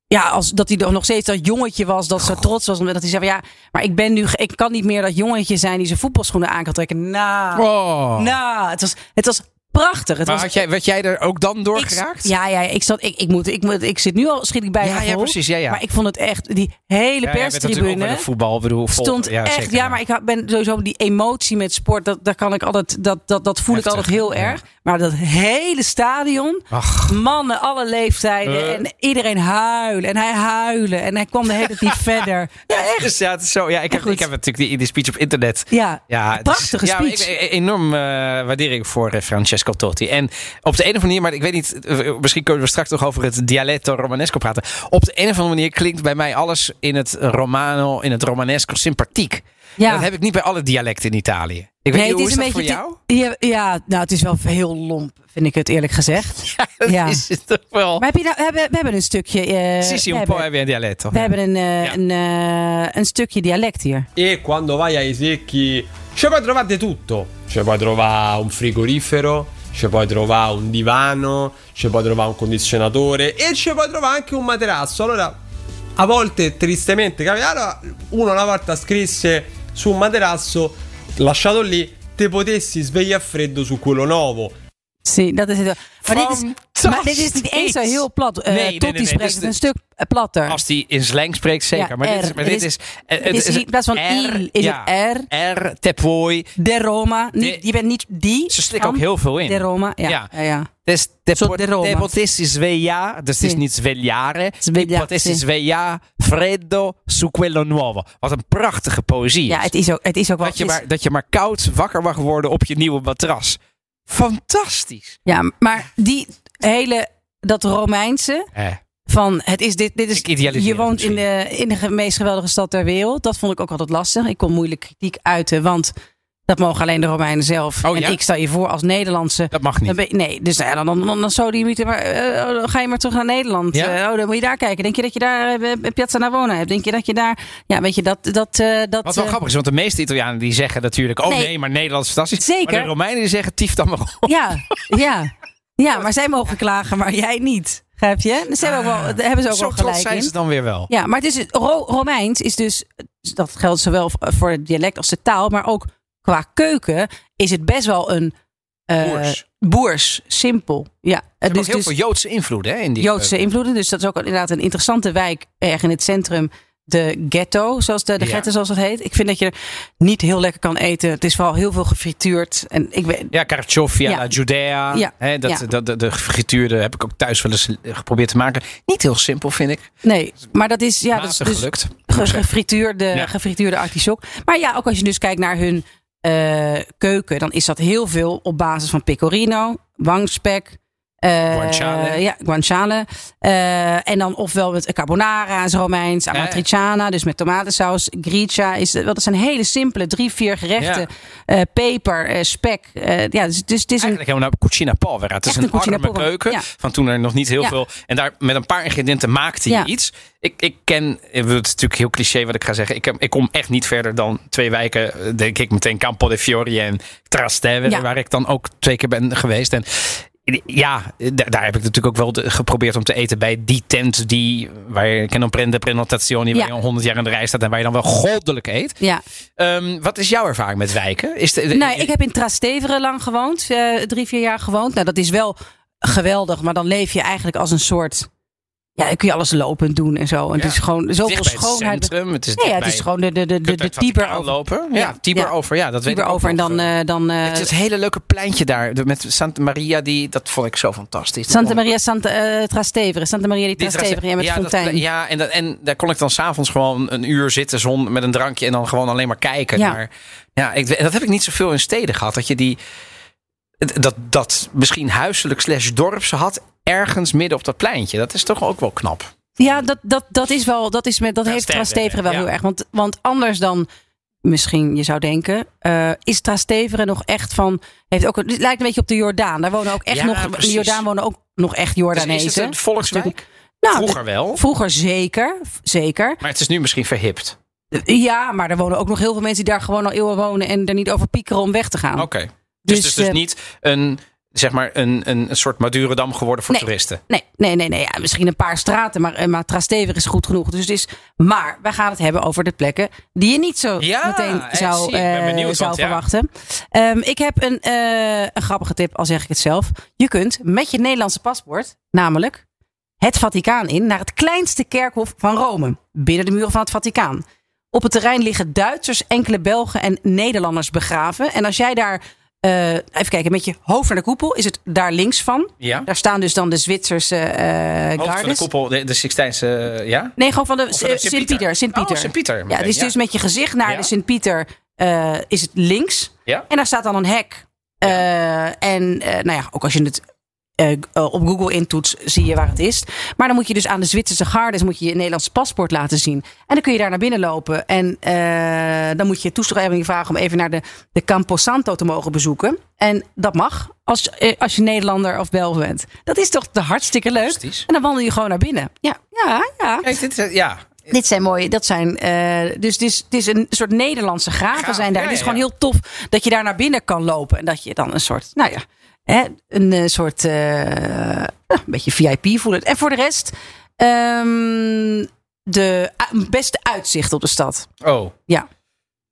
Ja, als dat hij nog steeds dat jongetje was, dat zo trots was. Omdat hij zei: van, Ja, maar ik ben nu. Ik kan niet meer dat jongetje zijn die zijn voetbalschoenen aan kan trekken. Nou,
oh.
nou het, was, het was prachtig. Het
maar
was
had jij, werd jij er ook dan door
ik-
geraakt?
Ja, ja, ik zat, ik, ik moet, ik moet, ik zit nu al schiet ik bij
ja, ja, precies. Ja, ja.
Maar ik vond het echt die hele
Ja,
perstribune
voetbal. Bedoel, vol-
stond echt.
zeker,
ja, maar ik ben sowieso die emotie met sport. Dat, daar kan ik altijd, dat, dat, dat voel ik
Heftig,
altijd heel
ja.
erg. Maar dat hele stadion,
Ach,
mannen, alle leeftijden
Eh.
en iedereen huilen en hij huilen en hij kwam de hele tijd niet verder. Ja, echt.
Dus ja, het is zo. Ja, ik heb, ik heb natuurlijk die, die speech op internet.
Ja,
Ja, is-
prachtige
ja,
speech.
ik- enorm eh, waardering voor eh, Francesco Totti. En op de een of andere manier, maar ik weet niet, misschien kunnen we straks nog over het dialetto Romanesco praten. Op de een of andere manier klinkt bij mij alles in het Romano, in het Romanesco sympathiek.
Ja.
En dat heb ik niet bij alle dialecten in Italië. Ik weet
Nee,
niet, hoe is,
een
dat voor
beetje.
jou?
Ja, ja, nou, het is wel heel lomp, vind ik het eerlijk gezegd.
Dat
Ja.
is het toch wel.
Maar heb je nou, we, hebben, we hebben een stukje. eh,
Sì, sì,
we
un po'
hebben,
hebben dialetto.
we hebben een, eh,
Ja.
een, eh, een stukje dialect hier.
E quando vai ai secchi, ci puoi trovare di tutto. Ci puoi trovare un frigorifero, ci puoi trovare un divano, ci puoi trovare un condizionatore e ci puoi trovare anche un materasso. Allora, a volte, tristemente, capita. Allora, uno una volta scrisse su un materasso, lasciato lì, te potessi svegliare freddo su quello nuovo.
Zie, dat is het. Maar dit is, maar dit is niet eens zo heel plat. Eh
Nee,
spreekt
dus
het een stuk eh, platter.
Als die in slang spreekt, zeker.
Ja,
maar, dit is, maar dit
is-
is...
het is in plaats van il, is het R.
R, te puoi.
De Roma. Niet,
De-
je bent niet die.
Ze slikken ook heel veel in.
De Roma. Ja.
Ja.
ja. ja.
Dus potessi svegliare, dus het is niet svegliare. Potessi
sì.
svegliare freddo su quello nuovo. Wat een prachtige poëzie.
Ja,
is.
het is ook, het is ook wel.
dat, je
is-
maar, dat je maar koud wakker mag worden op je nieuwe matras. Fantastisch.
Ja, maar die hele. Dat Romeinse.
Eh,
Van het is dit. dit is, je woont in de, in de meest geweldige stad ter wereld. Dat vond ik ook altijd lastig. Ik kon moeilijk kritiek uiten. Want dat mogen alleen de Romeinen zelf.
Oh,
en
ja?
ik stel je voor als Nederlandse.
dat mag niet.
Nee, dus nou ja, dan, dan, dan, zo die mythe, maar eh, oh, ga je maar terug naar Nederland.
Ja.
Eh, oh, dan moet je daar kijken. Denk je dat je daar eh, Piazza Navona hebt? Denk je dat je daar, ja, weet je dat dat dat.
Wat wel grappig is, want de meeste Italianen die zeggen natuurlijk... Oh nee,
Nee.
maar Nederland is fantastisch.
Zeker.
Maar de Romeinen die zeggen tief dan maar op.
Ja, ja, ja, maar zij mogen klagen, maar jij niet. Begrijp je? Dus ze hebben, ook wel, daar hebben ze ook wel gelijk
zijn
in.
ze dan weer wel.
Ja, maar het is Ro- Romeins is dus dat geldt zowel voor het dialect als de taal, maar ook qua keuken is het best wel een eh,
Boers.
boers, simpel. Ja,
Er zijn
dus,
heel
dus
veel Joodse invloeden hè, in die
Joodse invloeden. Dus dat is ook inderdaad een interessante wijk erg in het centrum. De ghetto, zoals de, de
Ja.
ghetto zoals het heet. Ik vind dat je er niet heel lekker kan eten. Het is vooral heel veel gefrituurd. En ik
Ja, carcioffi
Ja.
Judea.
Ja.
Hè, dat,
Ja.
dat, de, de gefrituurde heb ik ook thuis wel eens geprobeerd te maken. Niet heel simpel, vind ik.
nee, maar dat is ja, dat is dus
gelukt.
ge- gefrituurde, gefrituurde artichok. Maar ja, ook als je dus kijkt naar hun eh, keuken, dan is dat heel veel op basis van pecorino, wangspek. Eh,
Guanciale.
Ja, guanciale. Eh, en dan ofwel met carbonara, Romeins, amatriciana, dus met tomatensaus. Gricia, is, wel, dat zijn hele simpele drie, vier gerechten.
Ja.
Eh, peper, eh, spek. Eh, ja, dus, dus het is een,
Eigenlijk helemaal naar Cucina Povera. Het is een,
een
arme keuken.
ja.
Van toen er nog niet heel veel. En daar met een paar ingrediënten maakte je iets. Ik, ik ken, het is natuurlijk heel cliché wat ik ga zeggen. Ik, ik kom echt niet verder dan twee wijken. eh, Denk ik meteen Campo de Fiori en Trastevere.
Ja.
Waar ik dan ook twee keer ben geweest. En ja, da- daar heb ik natuurlijk ook wel de- geprobeerd om te eten bij die tent die, waar je kan prende prenotazioni, waar je al honderd jaar in de rij staat en waar je dan wel goddelijk eet.
ja.
Ehm, wat is jouw ervaring met wijken? Is de, de-
Nou, ik heb in Trastevere lang gewoond. eh, drie, vier jaar gewoond. Nou, dat is wel geweldig. Maar dan leef je eigenlijk als een soort... Ja, dan kun je alles lopend doen en zo. En
Ja.
het is gewoon zoveel
het
schoonheid.
centrum. Het is
ja, het is gewoon de, de, de, de, de
het
Tiber over.
lopen. Ja,
Ja,
Tiber over. Ja, dat weet ik
over. En dan... eh, dan eh,
het is het hele leuke pleintje daar met Santa Maria. Die, dat vond ik zo fantastisch.
Santa Maria Santa, eh, Trastevere. Santa Maria di
Die
Trastevere. Ja, met
ja, dat-
fontein.
ja, en, dat, en daar kon ik dan s'avonds gewoon een uur zitten zon, met een drankje en dan gewoon alleen maar kijken
Ja.
naar. Ja, ik, dat heb ik niet zoveel in steden gehad. Dat je die. Dat, dat misschien huiselijk slash dorpse had ergens midden op dat pleintje. Dat is toch ook wel knap.
Ja, dat, dat, dat is wel, dat, is met, dat heeft
Trastevere,
wel
ja.
heel erg. Want, want anders dan misschien je zou denken, eh, is Trastevere nog echt van, heeft ook, het lijkt een beetje op de Jordaan. Daar wonen ook echt
Ja,
nog, in de
precies.
Jordaan wonen ook nog echt
Dus
Jordanezen.
is het een volkswijk?
Nou,
Vroeger wel.
Vroeger zeker, zeker.
Maar het is nu misschien verhipt.
Ja, maar er wonen ook nog heel veel mensen die daar gewoon al eeuwen wonen en er niet over piekeren om weg te gaan.
Oké. Dus,
Dus,
het is dus
eh,
niet een, zeg maar, een, een, een soort Madurodam geworden voor
Nee.
toeristen.
Nee, nee, nee, nee. Ja, misschien een paar straten, maar, maar Trastevere is goed genoeg. Dus het is, maar wij gaan het hebben over de plekken die je niet zo
Ja,
meteen
eh,
zou,
zie, ik ben benieuwd,
zou
want ja.
verwachten. Ehm, ik heb een, eh, een grappige tip, al zeg ik het zelf. Je kunt met je Nederlandse paspoort, namelijk het Vaticaan in, naar het kleinste kerkhof van Rome, binnen de muren van het Vaticaan. Op het terrein liggen Duitsers, enkele Belgen en Nederlanders begraven. En als jij daar, eh, even kijken, met je hoofd naar de koepel, is het daar links van.
Ja.
Daar staan dus dan de Zwitserse eh
Hoofd van de koepel, de, de Sixtijnse, eh, ja?
Nee, gewoon van de Sint-Pieter. Sint-Pieter.
Oh, Sint-Pieter.
Ja, dus, dus met je gezicht naar
Ja.
de Sint-Pieter is het links.
Ja.
En daar staat dan een hek. En nou ja, ook als je het eh, eh, op Google intoets, zie je waar het is. Maar dan moet je dus aan de Zwitserse gardes moet je je Nederlands paspoort laten zien. En dan kun je daar naar binnen lopen. En eh, dan moet je toestemming vragen om even naar de, de Campo Santo te mogen bezoeken. En dat mag als, als je Nederlander of Belg bent. Dat is toch de hartstikke leuk. En dan wandel je gewoon naar binnen. Ja, ja, ja.
Kijk, dit, is- ja.
Dit zijn mooie, dat zijn, dus het is, het is een soort Nederlandse graven zijn daar.
ja,
het is gewoon heel tof dat je daar naar binnen kan lopen. En dat je dan een soort, nou ja, hè, een eh, soort, eh, een beetje VIP voelt. En voor de rest, ehm, de beste uitzicht op de stad.
Oh,
Ja.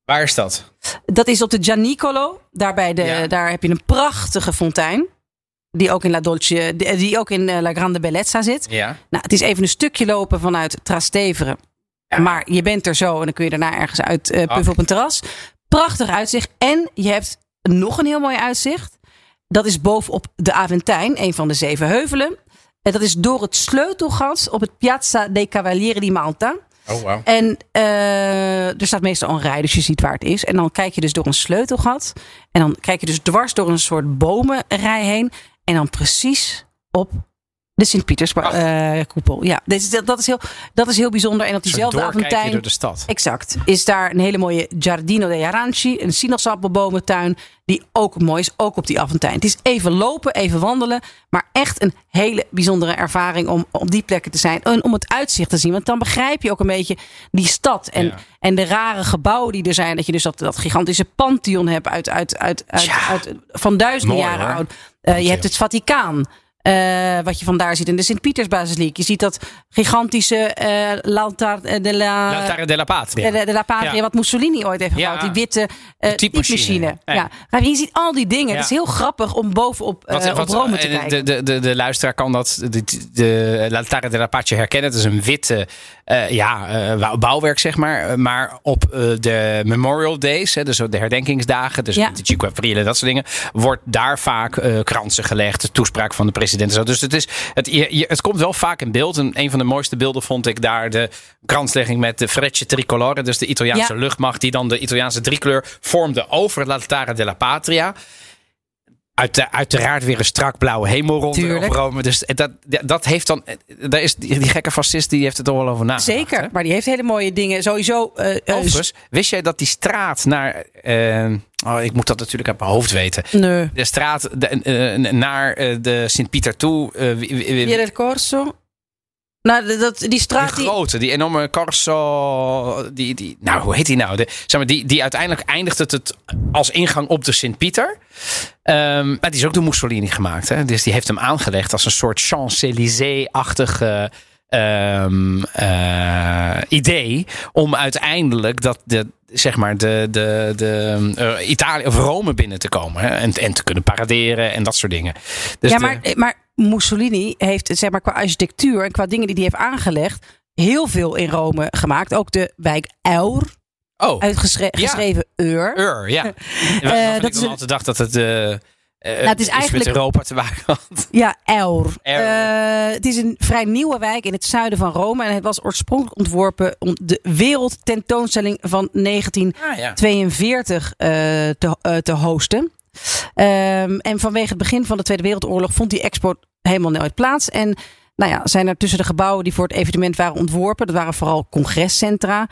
waar is dat?
Dat is op de Gianicolo. Daar, bij de,
Ja.
daar heb je een prachtige fontein. Die ook in La Dolce, die, die ook in eh, La Grande Bellezza zit.
Ja.
Nou, het is even een stukje lopen vanuit Trastevere. Maar je bent er zo en dan kun je daarna ergens uit eh, puffen op een terras. Prachtig uitzicht. En je hebt nog een heel mooi uitzicht. Dat is bovenop de Aventijn, een van de zeven heuvelen. En dat is door het sleutelgat op het Piazza dei Cavalieri di Malta.
Oh, wauw.
En eh, er staat meestal een rij, dus je ziet waar het is. En dan kijk je dus door een sleutelgat. En dan kijk je dus dwars door een soort bomenrij heen. En dan precies op de Sint-Pieters-koepel. ja, dit is- dat, dat, is heel, dat is heel bijzonder. En op diezelfde avondtuin...
door de stad.
Exact. Is daar een hele mooie Giardino dei Aranci. Een sinaasappelbomentuin. Die ook mooi is. Ook op die avondtuin. Het is even lopen, even wandelen. Maar echt een hele bijzondere ervaring om op die plekken te zijn. En om het uitzicht te zien. Want dan begrijp je ook een beetje die stad. En,
Ja.
en de rare gebouwen die er zijn. Dat je dus dat, dat gigantische pantheon hebt. Uit, uit, uit, uit,
Ja.
uit- van duizenden
Mooi,
jaren
hoor.
oud. Eh, je hebt het Vaticaan. Eh, wat je vandaar ziet in de Sint-Pietersbasiliek. Je ziet dat gigantische eh L'Altar de la...
L'Altare della Patria.
De, de La Patria,
Ja.
wat Mussolini ooit heeft
Ja.
gebouwd. Die witte eh
De typemachine. Ja.
Je ziet al die dingen. Het is heel grappig om bovenop eh, op Rome te
eh,
kijken.
De, de, de, de luisteraar kan dat, de, de L'Altare della Pace herkennen. Het is een witte eh, ja, eh, bouw- bouwwerk, zeg maar. Eh, Maar op eh, de Memorial Days, hè, dus de herdenkingsdagen, dus
Ja.
de Cinque Aprile, dat soort dingen, wordt daar vaak eh, kransen gelegd, de toespraak van de president en zo. Dus het, is, het, je, het komt wel vaak in beeld. En een van de mooiste beelden vond ik daar de kranslegging met de Frecce Tricolore, dus de Italiaanse
Ja.
luchtmacht, die dan de Italiaanse driekleur vormde over l'Altare della Patria. Uit, uiteraard weer een strak blauwe hemel rond Rome. Dus dat, dat heeft dan. Daar is die, die gekke fascist die heeft het er wel over nagedacht.
Zeker.
hè?
Maar die heeft hele mooie dingen. Sowieso.
Overigens, wist jij dat die straat naar. eh, oh, ik moet dat natuurlijk uit mijn hoofd weten.
Nee.
De straat de, naar de Sint-Pieter toe.
del Corso. Nou, dat, die straat die...
grote, die enorme Corso. Die, die, nou, hoe heet die nou? De, zeg maar, die, die uiteindelijk eindigt het, het als ingang op de Sint-Pieter. Ehm, maar die is ook door Mussolini gemaakt. Hè? Dus die heeft hem aangelegd als een soort Champs-Élysées-achtige ehm, eh, idee. Om uiteindelijk dat de, zeg maar de, de, de, eh, Italië of Rome binnen te komen. Hè? En, en te kunnen paraderen en dat soort dingen. Dus
ja,
de-
maar, maar Mussolini heeft zeg maar, qua architectuur en qua dingen die hij heeft aangelegd. heel veel in Rome gemaakt. Ook de wijk Eur.
oh,
Uitgeschreven Eur.
Ur, ja. Waarvan
dat
ik
is
altijd dacht dat het eh eh,
het is eigenlijk-
met Europa te maken had.
Ja, Eur.
Eur.
Het is een vrij nieuwe wijk in het zuiden van Rome. En het was oorspronkelijk ontworpen om de wereldtentoonstelling van 1942
Ah, ja.
te, te hosten. Ehm, en vanwege het begin van de Tweede Wereldoorlog vond die expo helemaal nooit plaats. En nou ja, zijn er tussen de gebouwen die voor het evenement waren ontworpen, dat waren vooral congrescentra,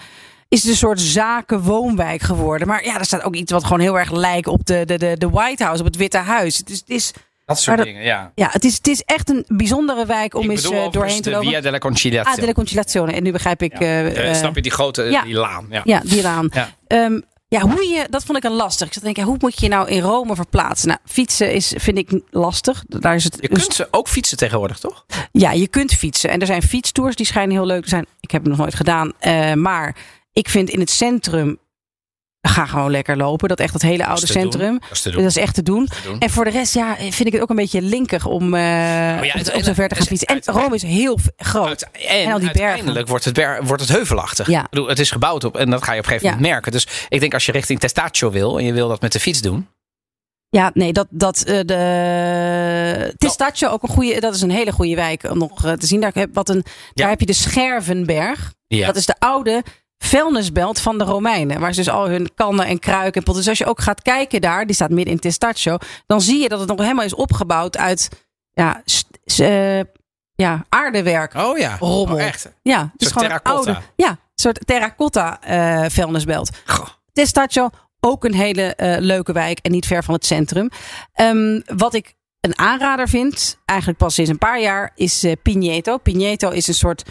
is het een soort zaken-woonwijk geworden. Maar ja, er staat ook iets wat gewoon heel erg lijkt op de, de, de, de White House, op het Witte Huis. Het is, het is,
Dat soort
dat-
dingen, ja.
ja, het is, het is echt een bijzondere wijk om eens eh, doorheen te lopen.
Via della Conciliazione.
Ah, della Conciliazione. En nu begrijp ik. eh,
Eh,
eh,
snap je die grote
ja.
die laan? Ja.
Ja, die eraan.
Ja.
Ja, hoe je, dat vond ik een lastig. Ik zat te denken, hoe moet je je nou in Rome verplaatsen? Nou, fietsen is, vind ik lastig. Daar is het,
Je
dus-
kunt ze ook fietsen tegenwoordig, toch?
ja, je kunt fietsen. En er zijn fietstours, die schijnen heel leuk te zijn. Ik heb het nog nooit gedaan. eh, maar ik vind in het centrum, ga gewoon lekker lopen. Dat echt het hele oude centrum.
Dat is te
Dat is echt te doen.
te doen.
En voor de rest, ja, vind ik het ook een beetje linkig om
ja, uiteindelijk-
zo ver te gaan fietsen. En Rome is heel groot.
En,
En al die bergen.
uiteindelijk wordt het, ber- wordt het heuvelachtig.
Ja.
Ik bedoel, het is gebouwd op en dat ga je op een gegeven
Ja.
moment merken. Dus ik denk als je richting Testaccio wil en je wil dat met de fiets doen.
Ja, nee, dat, dat eh, de Testaccio ook een goede, dat is een hele goede wijk om nog eh, te zien. Daar heb, wat een, daar heb je de Schervenberg.
Ja.
Dat is de oude vuilnisbelt van de Romeinen. Waar ze dus al hun kannen en kruiken en potten. Dus als je ook gaat kijken daar, die staat midden in Testaccio. Dan zie je dat het nog helemaal is opgebouwd uit ja, eh, ja, aardewerk.
Oh ja.
Rommel.
Oh, echt?
Ja, is
soort
gewoon
terracotta.
oude, ja, een soort terracotta eh vuilnisbelt.
Goh.
Testaccio, ook een hele eh, leuke wijk en niet ver van het centrum. Ehm, wat ik een aanrader vind, eigenlijk pas sinds een paar jaar, is eh Pineto. Pineto is een soort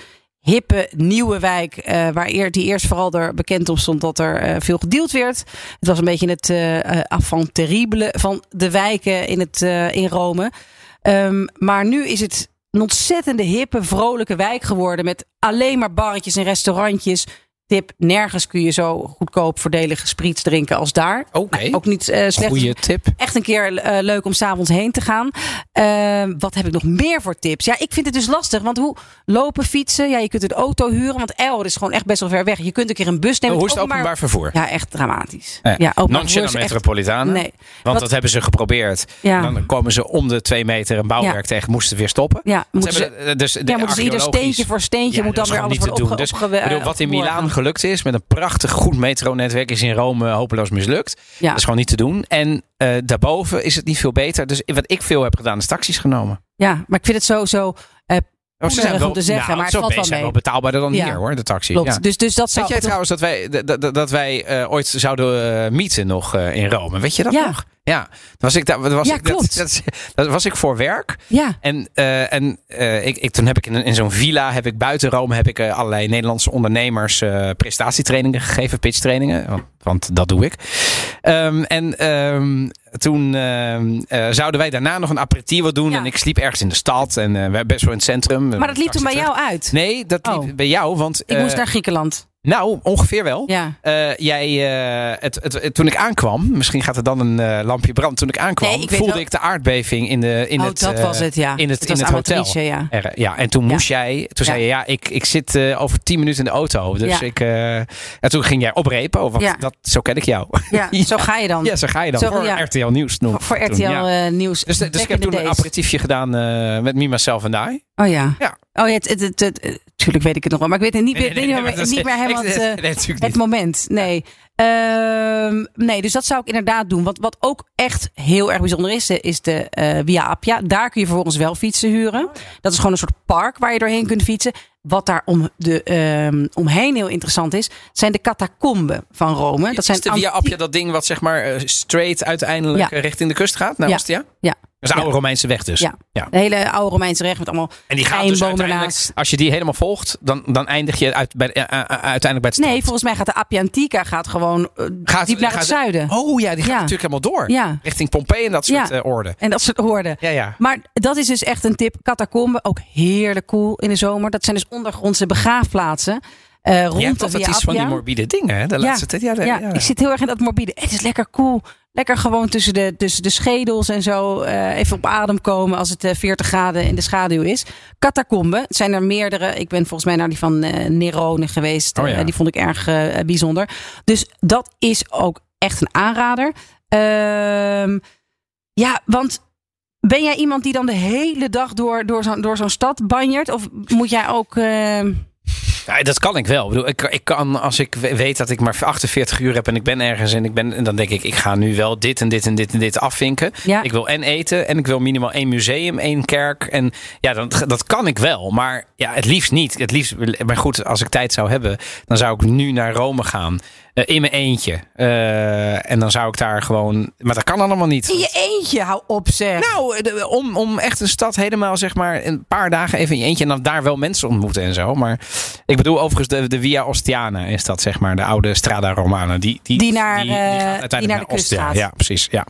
hippe nieuwe wijk eh, waar eer, die eerst vooral er bekend op stond dat er eh, veel gedeeld werd. Het was een beetje het eh eh, avant terrible van de wijken in, het, in Rome. Ehm, maar nu is het een ontzettende hippe, vrolijke wijk geworden met alleen maar barretjes en restaurantjes. Tip, nergens kun je zo goedkoop voordelig gespriets drinken als daar.
Oké.
Ook niet eh slecht.
Goeie tip.
Echt een keer eh, leuk om s'avonds heen te gaan. Eh, wat heb ik nog meer voor tips? Ja, ik vind het dus lastig. Want hoe lopen, fietsen? Ja, je kunt een auto huren. Want El is gewoon echt best wel ver weg. Je kunt een keer een bus nemen.
Hoe is het
Openbaar-
openbaar vervoer?
Ja, echt dramatisch.
Eh,
ja, openbaar
non
vervoer
c'è
is
la
echt-
metropolitana.
Nee.
Want
Wat-
dat hebben ze geprobeerd.
Ja.
Dan komen ze om de twee meter een bouwwerk tegen. Moesten weer stoppen.
Ja, moeten
Ze hebben, dus de
ja, moeten ze ieder steentje voor steentje
Ja,
moet dan weer alles worden opge,
Dus, bedoel, wat in. Milaan gelukt is met een prachtig goed metronetwerk is in Rome hopeloos mislukt.
Ja.
Dat is gewoon niet te doen. En eh, daarboven is het niet veel beter. Dus wat ik veel heb gedaan is taxis genomen.
Ja, maar ik vind het zo, zo eh,
Oh,
Poederig om te zeggen,
nou,
maar het valt wel mee.
wel betaalbaarder dan
Ja.
hier hoor, de taxi.
klopt.
Ja.
Dus, dus dat zou
Weet jij trouwens dat wij, dat, dat, wij eh, ooit zouden eh, meeten nog eh, in Rome? Weet je dat
Ja.
nog? Ja, was ik daar. Was
Ja,
ik, dat-
klopt.
Dat, dat, was ik voor werk.
Ja,
En, eh, en eh, ik, ik, toen heb ik in, in zo'n villa, heb ik buiten Rome, heb ik eh, allerlei Nederlandse ondernemers prestatietrainingen gegeven, pitchtrainingen. Want, want dat doe ik. Ehm, en ehm, toen ehm, eh, zouden wij daarna nog een aperitivo doen.
Ja.
En ik sliep ergens in de stad en we hebben best wel in het centrum.
maar dat liep toen bij jou uit.
Nee, dat liep
Oh.
bij jou. Want
Ik moest naar Griekenland.
Nou, ongeveer wel.
Ja.
Eh, jij, eh, het, het, het- toen ik aankwam, misschien gaat er dan een eh, lampje branden. Toen ik aankwam,
Nee, ik
voelde
wel-
ik de aardbeving in, de, in
oh,
het.
dat was het, ja.
In het, in het hotel.
Ja.
Er- ja, en toen
Ja.
moest jij, toen zei je, ja, ik, ik zit over tien minuten in de auto. Dus ik, en toen ging jij op repo, want dat, zo ken ik jou.
Ja, zo ga je dan.
ja, zo ga je dan.
Zo,
voor. RTL Nieuws nog.
voor
toen,
RTL Nieuws.
Dus, dus ik heb toen een aperitiefje gedaan met Me, Myself and I.
Oh ja.
Ja.
Oh ja, het, het, het, het- het- tuurlijk weet ik het nog wel. Maar ik weet het niet,
Nee, nee,
weet niet, meer, niet meer helemaal het, eh,
natuurlijk niet.
moment. Nee. Ehm, nee, dus dat zou ik inderdaad doen. Wat, wat ook echt heel erg bijzonder is, eh, is de eh, Via Appia. Daar kun je vervolgens wel fietsen huren. Dat is gewoon een soort park waar je doorheen kunt fietsen. Wat daar om de, ehm, omheen heel interessant is, zijn de catacomben van Rome. Dat zijn
is de Via
antie-
Appia dat ding wat zeg maar eh, straight uiteindelijk
Ja.
richting de kust gaat naar
Ja.
Ostia?
Ja.
Dat is de
Ja.
oude Romeinse weg dus.
Ja.
ja.
De hele oude Romeinse recht met allemaal
En die gaat dus uiteindelijk, als je die helemaal volgt, dan, dan eindig je uit, bij, eh, eh, uiteindelijk bij het strand.
Nee, volgens mij gaat de Appia Antica gaat gewoon
Gaat-
diep naar
gaat-
het zuiden.
Oh ja, die gaat
Ja.
natuurlijk helemaal door.
Ja.
Richting Pompeii en dat soort
Ja.
orde.
En dat soort woorden.
Ja, ja.
Maar dat is dus echt een tip. Catacomben, ook heerlijk cool in de zomer. Dat zijn dus ondergrondse begraafplaatsen. eh rond
altijd
Via
iets van die morbide dingen, hè? De
Ja.
laatste tijd. Ja,
Ja,
ja.
ik zit heel erg in dat morbide. Het is lekker cool. Lekker gewoon tussen de, tussen de schedels en zo. eh, even op adem komen als het eh, 40 graden in de schaduw is. Catacomben. Het zijn er meerdere. Ik ben volgens mij naar die van eh, Nerone geweest.
Oh ja.
Eh, die vond ik erg eh, bijzonder. Dus dat is ook echt een aanrader. Ehm, ja, want ben jij iemand die dan de hele dag door, door zo'n door zo'n stad banjert? Of moet jij ook... ehm,
Ja, dat kan ik wel. Ik, bedoel, ik, ik kan, als ik we- weet dat ik maar 48 uur heb en ik ben ergens en ik ben, en dan denk ik, ik ga nu wel dit en dit en dit en dit afvinken.
Ja.
Ik wil en eten en ik wil minimaal één museum, één kerk. En ja, dat, dat kan ik wel. Maar ja, het liefst niet. Het liefst, maar goed, als ik tijd zou hebben, dan zou ik nu naar Rome gaan. Eh, in mijn eentje. Eh, en dan zou ik daar gewoon. Maar dat kan allemaal niet.
in je eentje, hou op zeg.
Nou, de- om, om echt een stad helemaal, zeg maar, een paar dagen even in je eentje en dan daar wel mensen ontmoeten en zo. Maar ik bedoel overigens de, de Via Ostiana is dat, zeg maar, de oude Strada Romana. Die, die,
Die naar,
die,
eh,
uiteindelijk
naar de kust gaat.
Ja, precies. Ja.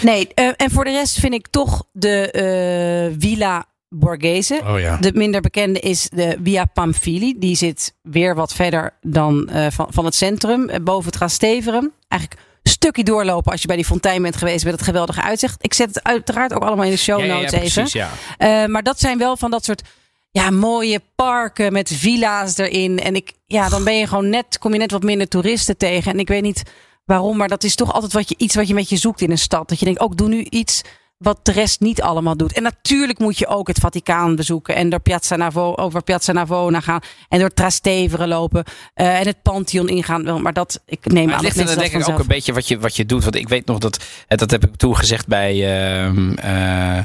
Nee, eh, en voor de rest vind ik toch de eh, Villa Borghese.
Oh ja.
De minder bekende is de Via Pamphili. Die zit weer wat verder dan eh, van, van het centrum, eh, boven het Trasteveren. Eigenlijk een stukje doorlopen als je bij die fontein bent geweest met het geweldige uitzicht. Ik zet het uiteraard ook allemaal in de show
Ja, ja, ja,
notes even.
precies, ja.
Eh, maar dat zijn wel van dat soort ja, mooie parken met villa's erin. En ik, ja, dan ben je gewoon net, kom je net wat minder toeristen tegen. En ik weet niet waarom, maar dat is toch altijd wat je, iets wat je met je zoekt in een stad. Dat je denkt, ook doe nu iets wat de rest niet allemaal doet. En natuurlijk moet je ook het Vaticaan bezoeken en door Piazza Navo, over Piazza Navona gaan en door Trastevere lopen eh, en het Pantheon ingaan. Wel, Maar dat, ik neem
Maar
aan
het ligt er denk ik ook een beetje wat je, wat je doet. Want ik weet nog dat, eh, dat heb ik toen gezegd bij, ehm, eh,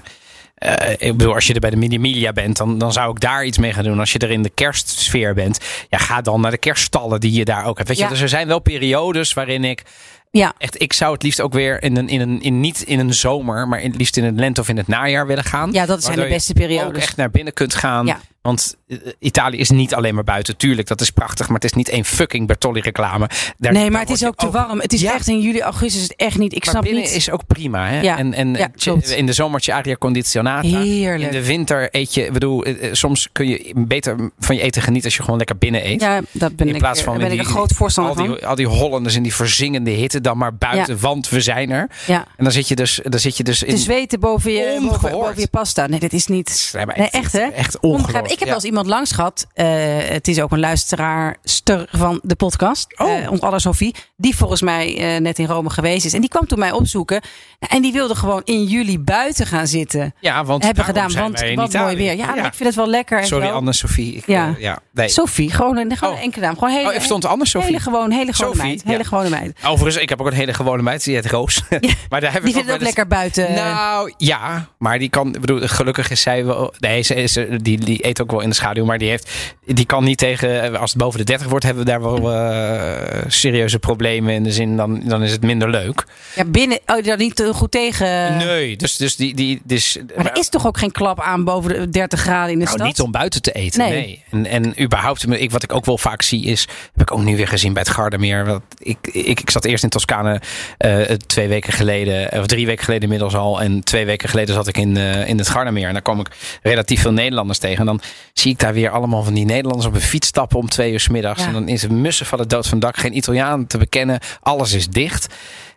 ik bedoel, als je er bij de Mini-Milia bent, dan, dan zou ik daar iets mee gaan doen. Als je er in de kerstsfeer bent, ja, ga dan naar de kerststallen die je daar ook hebt. Weet je, dus er zijn wel periodes waarin ik
Ja.
echt, ik zou het liefst ook weer in een, in een, in, niet in een zomer, maar in, het liefst in het lente of in het najaar willen gaan.
Ja, dat zijn de beste
je Ook
periodes.
echt naar binnen kunt gaan.
Ja.
Want eh, Italië is niet alleen maar buiten. Tuurlijk, dat is prachtig, maar het is niet één fucking Bertolli reclame. Daar-
Nee, maar het is ook te warm. Het is
Ja.
echt in juli, augustus is het echt niet. Ik
maar
snap
binnen
niet.
is ook prima. Hè?
Ja.
En, en
Ja, klopt.
in de zomertje aria condizionata.
Heerlijk.
In de winter eet je, ik bedoel, eh, eh, soms kun je beter van je eten genieten als je gewoon lekker binnen eet.
Ja, dat ben
in
ik,
plaats van
daar ben ik een groot voorstander
al
van.
die, al die Hollanders in die verzingende hitte dan maar buiten, want we zijn er.
Ja.
En dan zit je dus, dan zit je dus in.
Te zweten boven je, boven, boven je pasta. Nee, dit is niet.
Nee,
echt hè?
Echt ongelooflijk.
Ik heb
ja.
wel eens iemand langs gehad. eh, het is ook een luisteraarster van de podcast.
Oh.
ons aller Sophie. Die volgens mij eh, net in Rome geweest is. En die kwam toen mij opzoeken. En die wilde gewoon in juli buiten gaan zitten.
Ja, want
hebben gedaan. Want wat mooi weer. Ja, ik vind het wel lekker. en
Sorry,
zo.
Anne-Sophie. Ik,
Ja.
ja. Nee.
Sophie, gewoon een, gewoon
Oh.
een enkele naam. Gewoon hele,
Oh, stond Anne-Sophie.
hele gewoon, hele gewone
Sophie,
meid. Hele gewone meid.
Overigens, ik heb ook een hele gewone meid. Die heet Roos. maar daar heb
Die vindt het ook lekker buiten.
Nou ja, maar die kan, ik bedoel, gelukkig is zij wel. Nee, ze is, die, die eet ook wel in de schaduw, maar die heeft, die kan niet tegen. Als het boven de 30 wordt, hebben we daar wel eh, serieuze problemen in de zin, dan, dan is het minder leuk.
Ja, binnen. Oh, daar niet eh, goed tegen.
nee, dus, dus die, die, dus.
Maar er is toch ook geen klap aan boven de 30 graden in de
Nou,
stad?
niet om buiten te eten. Nee.
Nee.
En, en überhaupt, ik, wat ik ook wel vaak zie is, heb ik ook nu weer gezien bij het Gardameer. Want ik, ik, ik zat eerst in Toscane eh, twee weken geleden, of drie weken geleden inmiddels al. En twee weken geleden zat ik in, eh, in het Gardameer. En daar kwam ik relatief veel Nederlanders tegen. En dan zie ik daar weer allemaal van die Nederlanders op een fiets stappen om twee uur 's middags.
Ja.
En dan is het mussen van het dood van dak. Geen Italiaan te bekennen. Alles is dicht.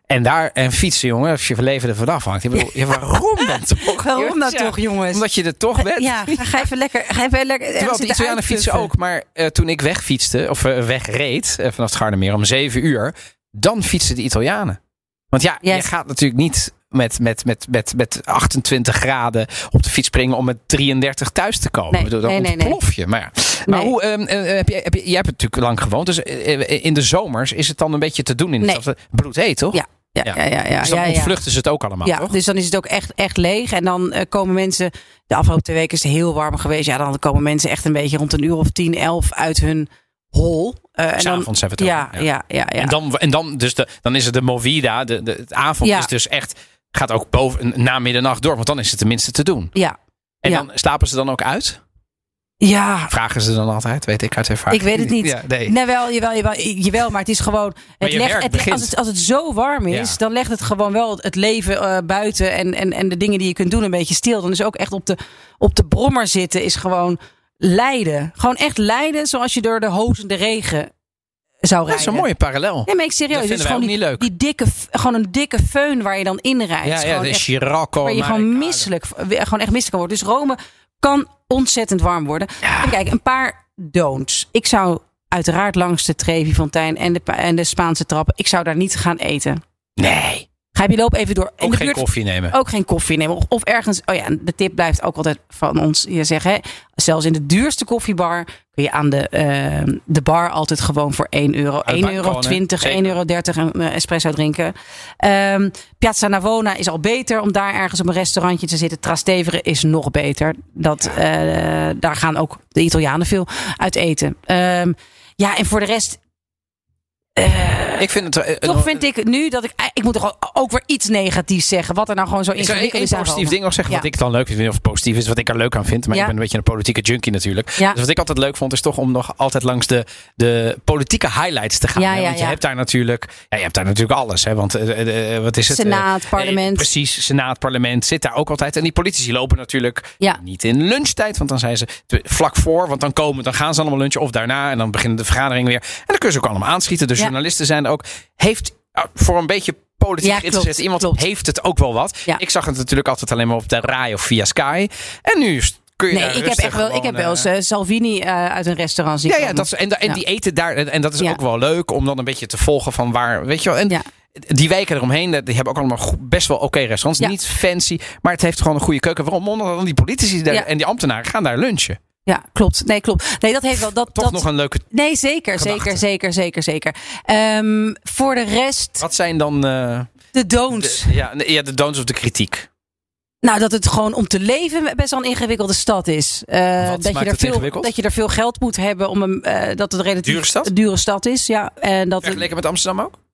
En daar, en fietsen jongen, als je leven er vanaf hangt. Ik bedoel, ja, waarom dan toch?
Waarom dan
Ja,
toch, jongens?
Omdat je er toch bent.
Ja, ga, even lekker. Ga even lekker
Terwijl de Italianen fietsen ook. Maar eh, toen ik wegfietste, of eh, wegreed eh, vanaf het Gardermeer om zeven uur. Dan fietsen de Italianen. Want ja,
Yes.
je gaat natuurlijk niet met, met, met, met, met 28 graden op de fiets springen om met 33 thuis te komen.
Nee,
bedoel, dan
nee, nee, nee.
ontplof je. Maar, ja. maar hoe, ehm, eh, heb je, heb je, jij hebt natuurlijk lang gewoond. Dus eh, in de zomers is het dan een beetje te doen in de
Nee.
stad. Bloedheet, toch?
Ja, ja, ja, ja. ja,
Dus dan ontvluchten ze het ook allemaal,
Ja,
toch?
dus dan is het ook echt, echt leeg. En dan eh, komen mensen. De afgelopen twee weken is het heel warm geweest. Ja, dan komen mensen echt een beetje rond een uur of tien, elf uit hun hol. Eh, en dan,
we het
ja, ja, ja, ja.
En dan, en dan, dus de, dan is het de Movida. De, de, het avond
Ja.
is dus echt. Gaat ook boven na middernacht door. Want dan is het tenminste te doen.
ja.
En dan slapen ze dan ook uit?
Ja,
Vragen ze dan altijd? Weet ik uit ervaring.
ik weet het niet.
Ja, nee.
Nee, wel, jawel, jawel, jawel, maar het is gewoon. Het
je
legt, het, als, het, als het zo warm is,
Ja.
dan legt het gewoon wel het leven eh, buiten en, en, en de dingen die je kunt doen een beetje stil. Dan is ook echt op de, op de brommer zitten, is gewoon lijden. Gewoon echt lijden zoals je door de hozende regen zou
Dat
rijden.
is een mooie parallel.
Nee, maar ik serieus.
Dat
is gewoon
ook
die,
niet leuk.
die dikke, gewoon een dikke föhn waar je dan in rijdt.
Ja, ja
gewoon
de
echt- waar je gewoon misselijk, gewoon echt misselijk kan worden. Dus Rome kan ontzettend warm worden. Kijken, een paar don'ts. Ik zou uiteraard langs de Trevi Fontein en de, en de Spaanse trappen. Ik zou daar niet gaan eten.
Nee.
Ga je lopen even door. In
Ook
de
geen
buurt
koffie nemen.
ook geen koffie nemen. Of, of ergens. Oh ja, de tip blijft ook altijd van ons hier zeggen. Hè, zelfs in de duurste koffiebar kun je aan de, eh, de bar altijd gewoon voor 1 euro,
Uit
1 euro
balkonnen,
20,
zeker.
1 euro 30 een eh, espresso drinken. Ehm, Piazza Navona is al beter om daar ergens op een restaurantje te zitten. Trastevere is nog beter. Dat, eh, daar gaan ook de Italianen veel uit eten. Ehm, ja, en voor de rest. Eh,
Ik vind het... eh,
toch
nog-
vind ik nu dat ik. Ik moet toch ook weer iets negatiefs zeggen. Wat er nou gewoon zo
Ik
ingewikkeld is. aan
positief
Rome.
ding nog zeggen.
Ja.
Wat ik dan leuk vind. Of positief is wat ik er leuk aan vind. Maar
Ja.
ik ben een beetje een politieke junkie natuurlijk.
Ja.
Dus wat ik altijd leuk vond. Is toch om nog altijd langs de, de politieke highlights te gaan. Hè? Want je hebt daar natuurlijk... Ja, je hebt daar natuurlijk alles. Hè? Want eh, eh, wat is het?
Senaat,
Eh,
parlement.
eh, precies, senaat, parlement zit daar ook altijd. En die politici lopen natuurlijk
Ja.
niet in lunchtijd. Want dan zijn ze vlak voor. Want dan komen, dan gaan ze allemaal lunchen. Of daarna. En dan beginnen de vergaderingen weer. En dan kunnen ze ook allemaal aanschieten.
Ja.
Journalisten zijn er ook. Heeft uh, voor een beetje politiek
Ja, klopt,
iemand
klopt.
heeft het ook wel wat.
Ja.
Ik zag het natuurlijk altijd alleen maar op de RAI of via Sky. En nu kun je
Nee, ik heb echt wel, ik heb wel eens
eh,
eh, Salvini eh, uit een restaurant zien
ja, ja, dat is, en, en
Ja.
die eten daar. En, dat is ook wel leuk om dan een beetje te volgen van waar. Weet je wel. En die wijken eromheen, die hebben ook allemaal best wel oké restaurants. Niet fancy, maar het heeft gewoon een goede keuken. Waarom? Omdat dan die politici daar, en die ambtenaren gaan daar lunchen.
Ja, klopt. Nee, klopt. Nee, dat heeft wel. Dat,
Toch
dat,
nog een leuke.
Nee, zeker,
gedachte.
zeker, zeker, zeker, zeker. Ehm, voor de rest,
Wat zijn dan eh,
de don'ts.
de, ja, ja, de don'ts of de kritiek?
Nou, dat het gewoon om te leven best wel een ingewikkelde stad is. Eh, dat,
maakt
je er
het
veel,
ingewikkeld?
dat je er veel geld moet hebben om een, eh, dat het relatief
Dure stad?
een dure stad is. Ja, en dat
Vergeleken met Amsterdam ook?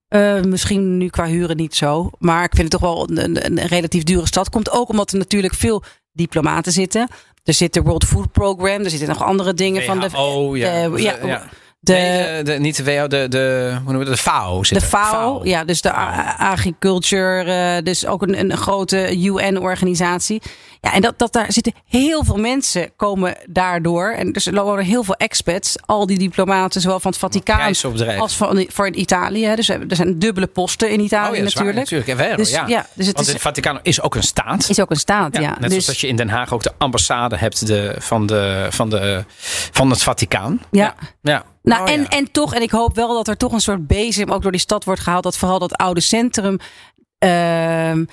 misschien nu qua huren niet zo. Maar ik vind het toch wel een, een, een relatief dure stad. Komt ook omdat er natuurlijk veel diplomaten zitten. Er zit de World Food Program. Er zitten nog andere dingen van de.
Oh ja.
de- ja,
ja.
de,
Nee, eh, de, niet de WHO, de, de, hoe noemen we dat? de FAO zit
de. FAO, ja, dus de agriculture, eh, dus ook een, een grote UN-organisatie. Ja, en dat, dat daar zitten heel veel mensen komen daardoor. En dus er wonen heel veel expats. Al die diplomaten, zowel van het Vaticaan als van voor Italië. Dus er zijn dubbele posten in Italië
Oh ja, is waar,
natuurlijk.
natuurlijk. Vero,
Dus,
ja.
ja, dus het
Want
is-
het Vaticaan is ook een staat.
Is ook een staat, ja.
Ja, net
dus,
zoals dat je in Den Haag ook de ambassade hebt de, van, de, van, de, van het Vaticaan.
ja.
ja.
Nou,
Oh,
en,
ja.
en toch, en ik hoop wel dat er toch een soort bezem ook door die stad wordt gehaald. Dat vooral dat oude centrum. ehm,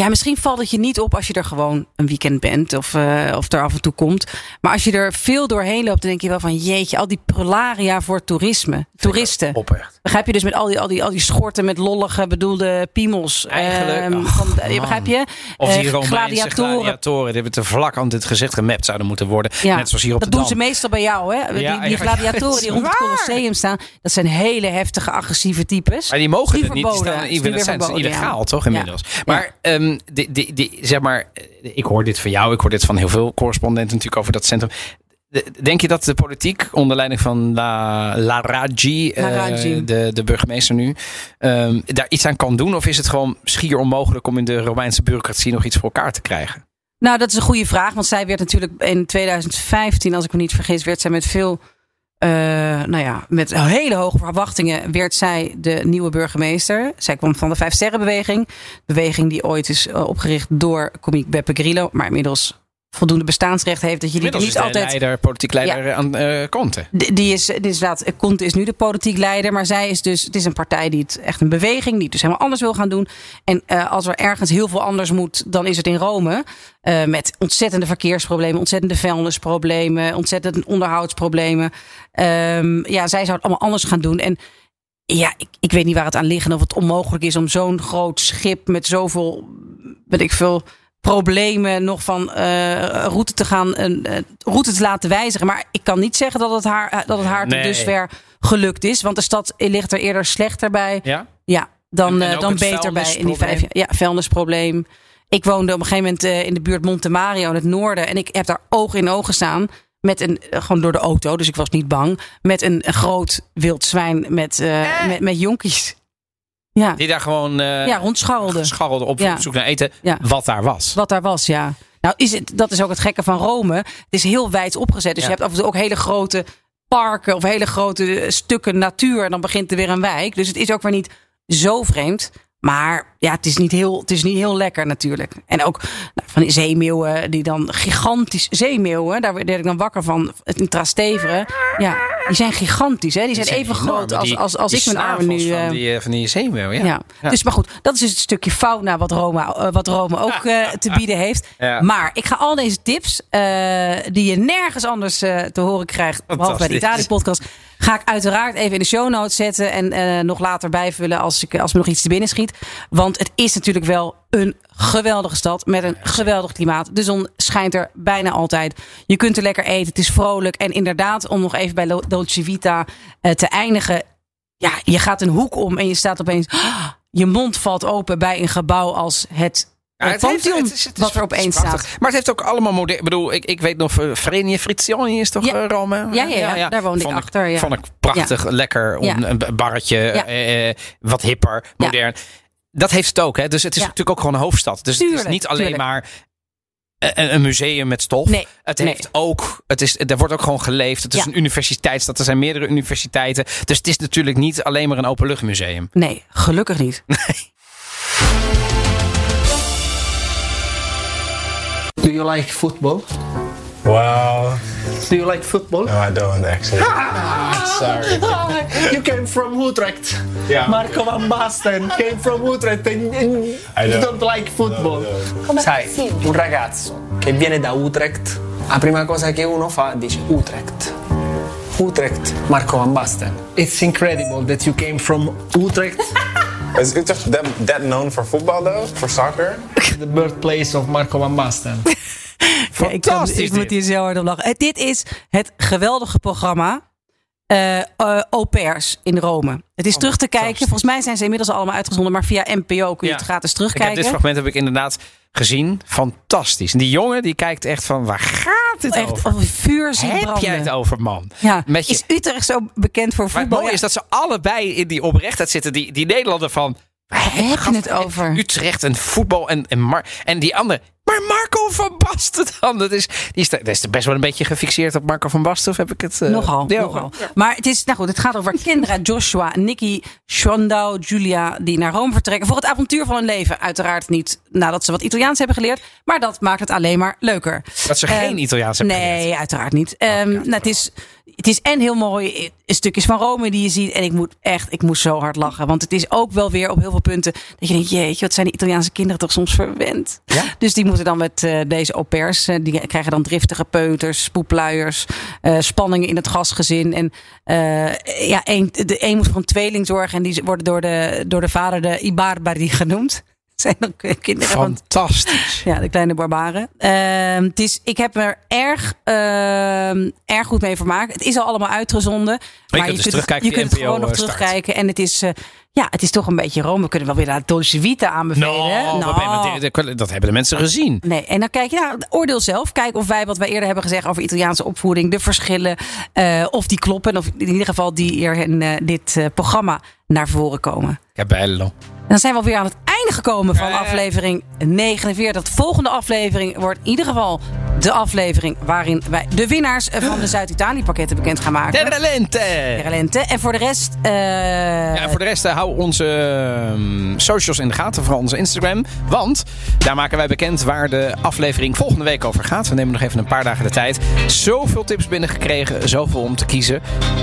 ja, misschien valt het je niet op als je er gewoon een weekend bent of, eh, of er af en toe komt. Maar als je er veel doorheen loopt, dan denk je wel van jeetje, al die prularia voor toerisme, toeristen.
Oprecht.
Begrijp je dus met al die, al die, al die schorten met lollige bedoelde piemels.
Eigenlijk,
ehm, van, ja, begrijp je?
Of
Eh,
die Romeinse
gladiatoren.
gladiatoren. Die hebben te vlak aan dit gezicht gemapt zouden moeten worden.
Ja,
Net zoals hier op
dat
de
doen
Dam.
ze meestal bij jou, hè? Die,
Ja,
die gladiatoren die rond het. Colosseum staan, dat zijn hele heftige, agressieve types.
Maar die mogen het niet. Die staan,
weer
zijn
verboden,
illegaal,
ja.
toch inmiddels? Maar, ehm, die, die, die, zeg maar, eh, ik hoor dit van jou, ik hoor dit van heel veel correspondenten natuurlijk over dat centrum. De- Denk je dat de politiek onder leiding van La, La Raggi, eh,
La
de, de burgemeester nu, ehm, daar iets aan kan doen? Of is het gewoon schier onmogelijk om in de Romeinse bureaucratie nog iets voor elkaar te krijgen?
Nou, dat is een goede vraag. Want zij werd natuurlijk in 2015, als ik me niet vergis, werd zij met veel. Eh, nou ja, met hele hoge verwachtingen werd zij de nieuwe burgemeester. Zij kwam van de Vijf Sterrenbeweging. Beweging die ooit is eh, opgericht door komiek Beppe Grillo. Maar inmiddels voldoende bestaansrecht heeft. Dat je die niet altijd
leider, politiek leider aan eh Conte.
Die die is, die is inderdaad, Conte is nu de politiek leider. Maar zij is dus, het is een partij die het echt een beweging, die het dus helemaal anders wil gaan doen. En als er ergens heel veel anders moet, dan is het in Rome. Met ontzettende verkeersproblemen, ontzettende vuilnisproblemen, ontzettende onderhoudsproblemen. Ehm, ja, zij zou het allemaal anders gaan doen. En ja, ik, ik weet niet waar het aan ligt en of het onmogelijk is om zo'n groot schip met zoveel, weet ik veel, problemen nog van eh, route te gaan, een eh, route te laten wijzigen. Maar ik kan niet zeggen dat het haar, dat het haar tot
Nee.
dusver gelukt is, want de stad ligt er eerder slechter bij.
Ja?
Ja, dan,
En- en
eh,
ook
dan beter bij in die vijf jaar. Ja, vuilnisprobleem. Ik woonde op een gegeven moment eh, in de buurt Monte Mario in het noorden. En ik heb daar oog in oog gestaan. Met een, eh, gewoon door de auto, dus ik was niet bang. Met een, groot wild zwijn met, eh, met, met jonkies. Ja,
Die daar gewoon eh
ja rondscharrelden.
scharrelde op,
Ja.
zoek naar eten,
Ja.
wat daar was.
Wat daar was, ja. Nou, is het, dat is ook het gekke van Rome. Het is heel wijd opgezet. Dus
Ja.
je hebt af en toe ook hele grote parken of hele grote eh, stukken natuur. En dan begint er weer een wijk. Dus het is ook weer niet zo vreemd. Maar ja, het is niet heel, het is niet heel lekker natuurlijk. En ook nou, van die zeemeeuwen, die dan gigantisch... Zeemeeuwen, daar werd ik dan wakker van in Trasteveren. Ja, die zijn gigantisch. Hè? Die zijn, even
enorm,
groot als,
die-
als, als ik mijn armen nu...
snavels
eh,
Van die, eh, van die zeemeeuw, ja.
ja.
Ja.
Dus maar goed, dat is dus het stukje fauna wat Rome, eh, wat Rome ook te bieden heeft.
Ja.
Maar ik ga al deze tips, die je nergens anders te horen krijgt, behalve bij de. Italië-podcast, ga ik uiteraard even in de show notes zetten en eh, nog later bijvullen als, ik, als me nog iets te binnen schiet. Want het is natuurlijk wel een geweldige stad met een geweldig klimaat. De zon schijnt er bijna altijd. Je kunt er lekker eten, het is vrolijk. En inderdaad, om nog even bij Dolce Vita eh, te eindigen, ja, je gaat een hoek om en je staat opeens. je mond valt open bij een gebouw als het.
Ja,
het Pantheon,
het is- het is-
wat er opeens staat.
Maar het heeft ook allemaal modern. Ik bedoel, ik, ik weet nog, uh, Frenie Frizioni is toch
Ja.
eh, Rome?
Ja, ja, ja, daar woonde ik achter, ja.
Vond ik prachtig, lekker. Een barretje, eh, eh, wat hipper, modern. Dat heeft het ook, hè? Dus het is natuurlijk ook gewoon een hoofdstad. Dus het is niet alleen
tuurlijk.
maar een, een museum met stof.
Nee,
Het
nee.
heeft ook, het is, er wordt ook gewoon geleefd. Het is
Ja.
een universiteitsstad. Er zijn meerdere universiteiten. Dus het is natuurlijk niet alleen maar een openluchtmuseum.
Nee, gelukkig niet.
Do you like football?
Well,
Do you like football?
no, I don't actually. Sorry.
You came from Utrecht.
Yeah.
Marco van Basten came from Utrecht and, and
I
you
don't-
like football. Sai, un ragazzo che viene da Utrecht, la prima cosa che uno fa dice Utrecht. Utrecht, Marco van Basten. It's incredible that you came from Utrecht
Is Utrecht that, that known for football though? For soccer?
The birthplace of Marco van Basten.
Ja, ik, kan,
Fantastisch
ik moet hier zo hard om lachen. Eh, dit is het geweldige programma eh, Au pairs in Rome. Het is terug te kijken. Volgens mij zijn ze inmiddels allemaal uitgezonden. Maar via NPO kun je
Ja.
het gratis
Ik heb
terugkijken.
dit fragment heb ik inderdaad gezien. Fantastisch. En die jongen die kijkt echt van waar gaat het
Echt
over?
over vuur zien
Heb
branden.
jij het over, man?
Ja.
Met je-
Is Utrecht zo bekend voor
Maar het
voetbal?
mooie is dat ze allebei in die oprechtheid zitten. Die, die Nederlander van...
Waar heb je het over?
Utrecht en voetbal en, en, Mar en die andere... Maar Marco van Basten dan? Dat is, die is, dat is best wel een beetje gefixeerd op Marco van Basten. Of heb ik het... eh,
Nogal,
ja,
nogal. Maar het is, nou goed, het gaat over Kendra, Joshua, Nicky, Shondau, Julia, die naar Rome vertrekken voor het avontuur van hun leven. Uiteraard niet nadat ze wat Italiaans hebben geleerd, maar dat maakt het alleen maar leuker.
Dat ze geen
Eh,
Italiaans hebben
Nee,
geleerd.
uiteraard niet. Ehm, nou, het, is, het is en heel mooi, eh, stukjes van Rome die je ziet. En ik moet echt, ik moest zo hard lachen. Want het is ook wel weer op heel veel punten dat je denkt, jeetje, wat zijn die Italiaanse kinderen toch soms verwend.
Ja?
Dus die moeten dan met eh, deze au pairs, eh, die krijgen dan driftige peuters, spoepluiers, spanningen in het gastgezin. En ja, een, de een moet voor een tweeling zorgen en die worden door de, door de vader de Ibarbari genoemd. Zijn dan kinderen van
Fantastisch.
ja, de kleine barbaren. Ehm, het is, ik heb er erg, ehm, erg goed mee vermaakt. Het is al allemaal uitgezonden.
dus
je kunt,
terugkijken
je kunt het gewoon nog
start.
terugkijken. En het is, eh, ja, het is toch een beetje Rome. We kunnen wel weer naar Dolce Vita aanbevelen.
No,
Nou.
dat, hebben de mensen gezien.
Nee, en dan kijk je, nou, oordeel zelf. Kijk of wij, wat wij eerder hebben gezegd over Italiaanse opvoeding, de verschillen, eh, of die kloppen. Of in ieder geval die hier in eh, dit eh, programma naar voren komen.
Ja, bello.
En dan zijn we alweer aan het einde gekomen van
Eh.
aflevering 49. De volgende aflevering wordt in ieder geval de aflevering waarin wij de winnaars van de Zuid-Italië pakketten bekend gaan maken.
Terrelente!
Terrelente. En voor de rest. eh,
Ja, voor de rest eh, hou onze ehm, socials in de gaten, vooral onze Instagram. Want daar maken wij bekend waar de aflevering volgende week over gaat. We nemen nog even een paar dagen de tijd. Zoveel tips binnengekregen, zoveel om te kiezen.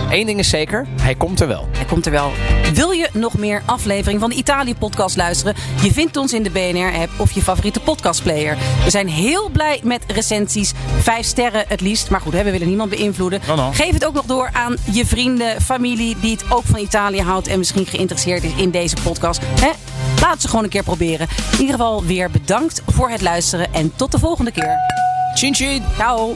Eén ding is zeker, hij komt er wel.
Hij komt er wel. Wil je nog meer aflevering van de Italië-podcast luisteren? Je vindt ons in de BNR-app of je favoriete podcastplayer. We zijn heel blij met recensies. Vijf sterren het liefst. Maar goed, hè, we willen niemand beïnvloeden.
No, no.
Geef het ook nog door aan je vrienden, familie... die het ook van Italië houdt en misschien geïnteresseerd is in deze podcast. Hè? Laat ze gewoon een keer proberen. In ieder geval weer bedankt voor het luisteren. En tot de volgende keer.
Chin chin!
Ciao.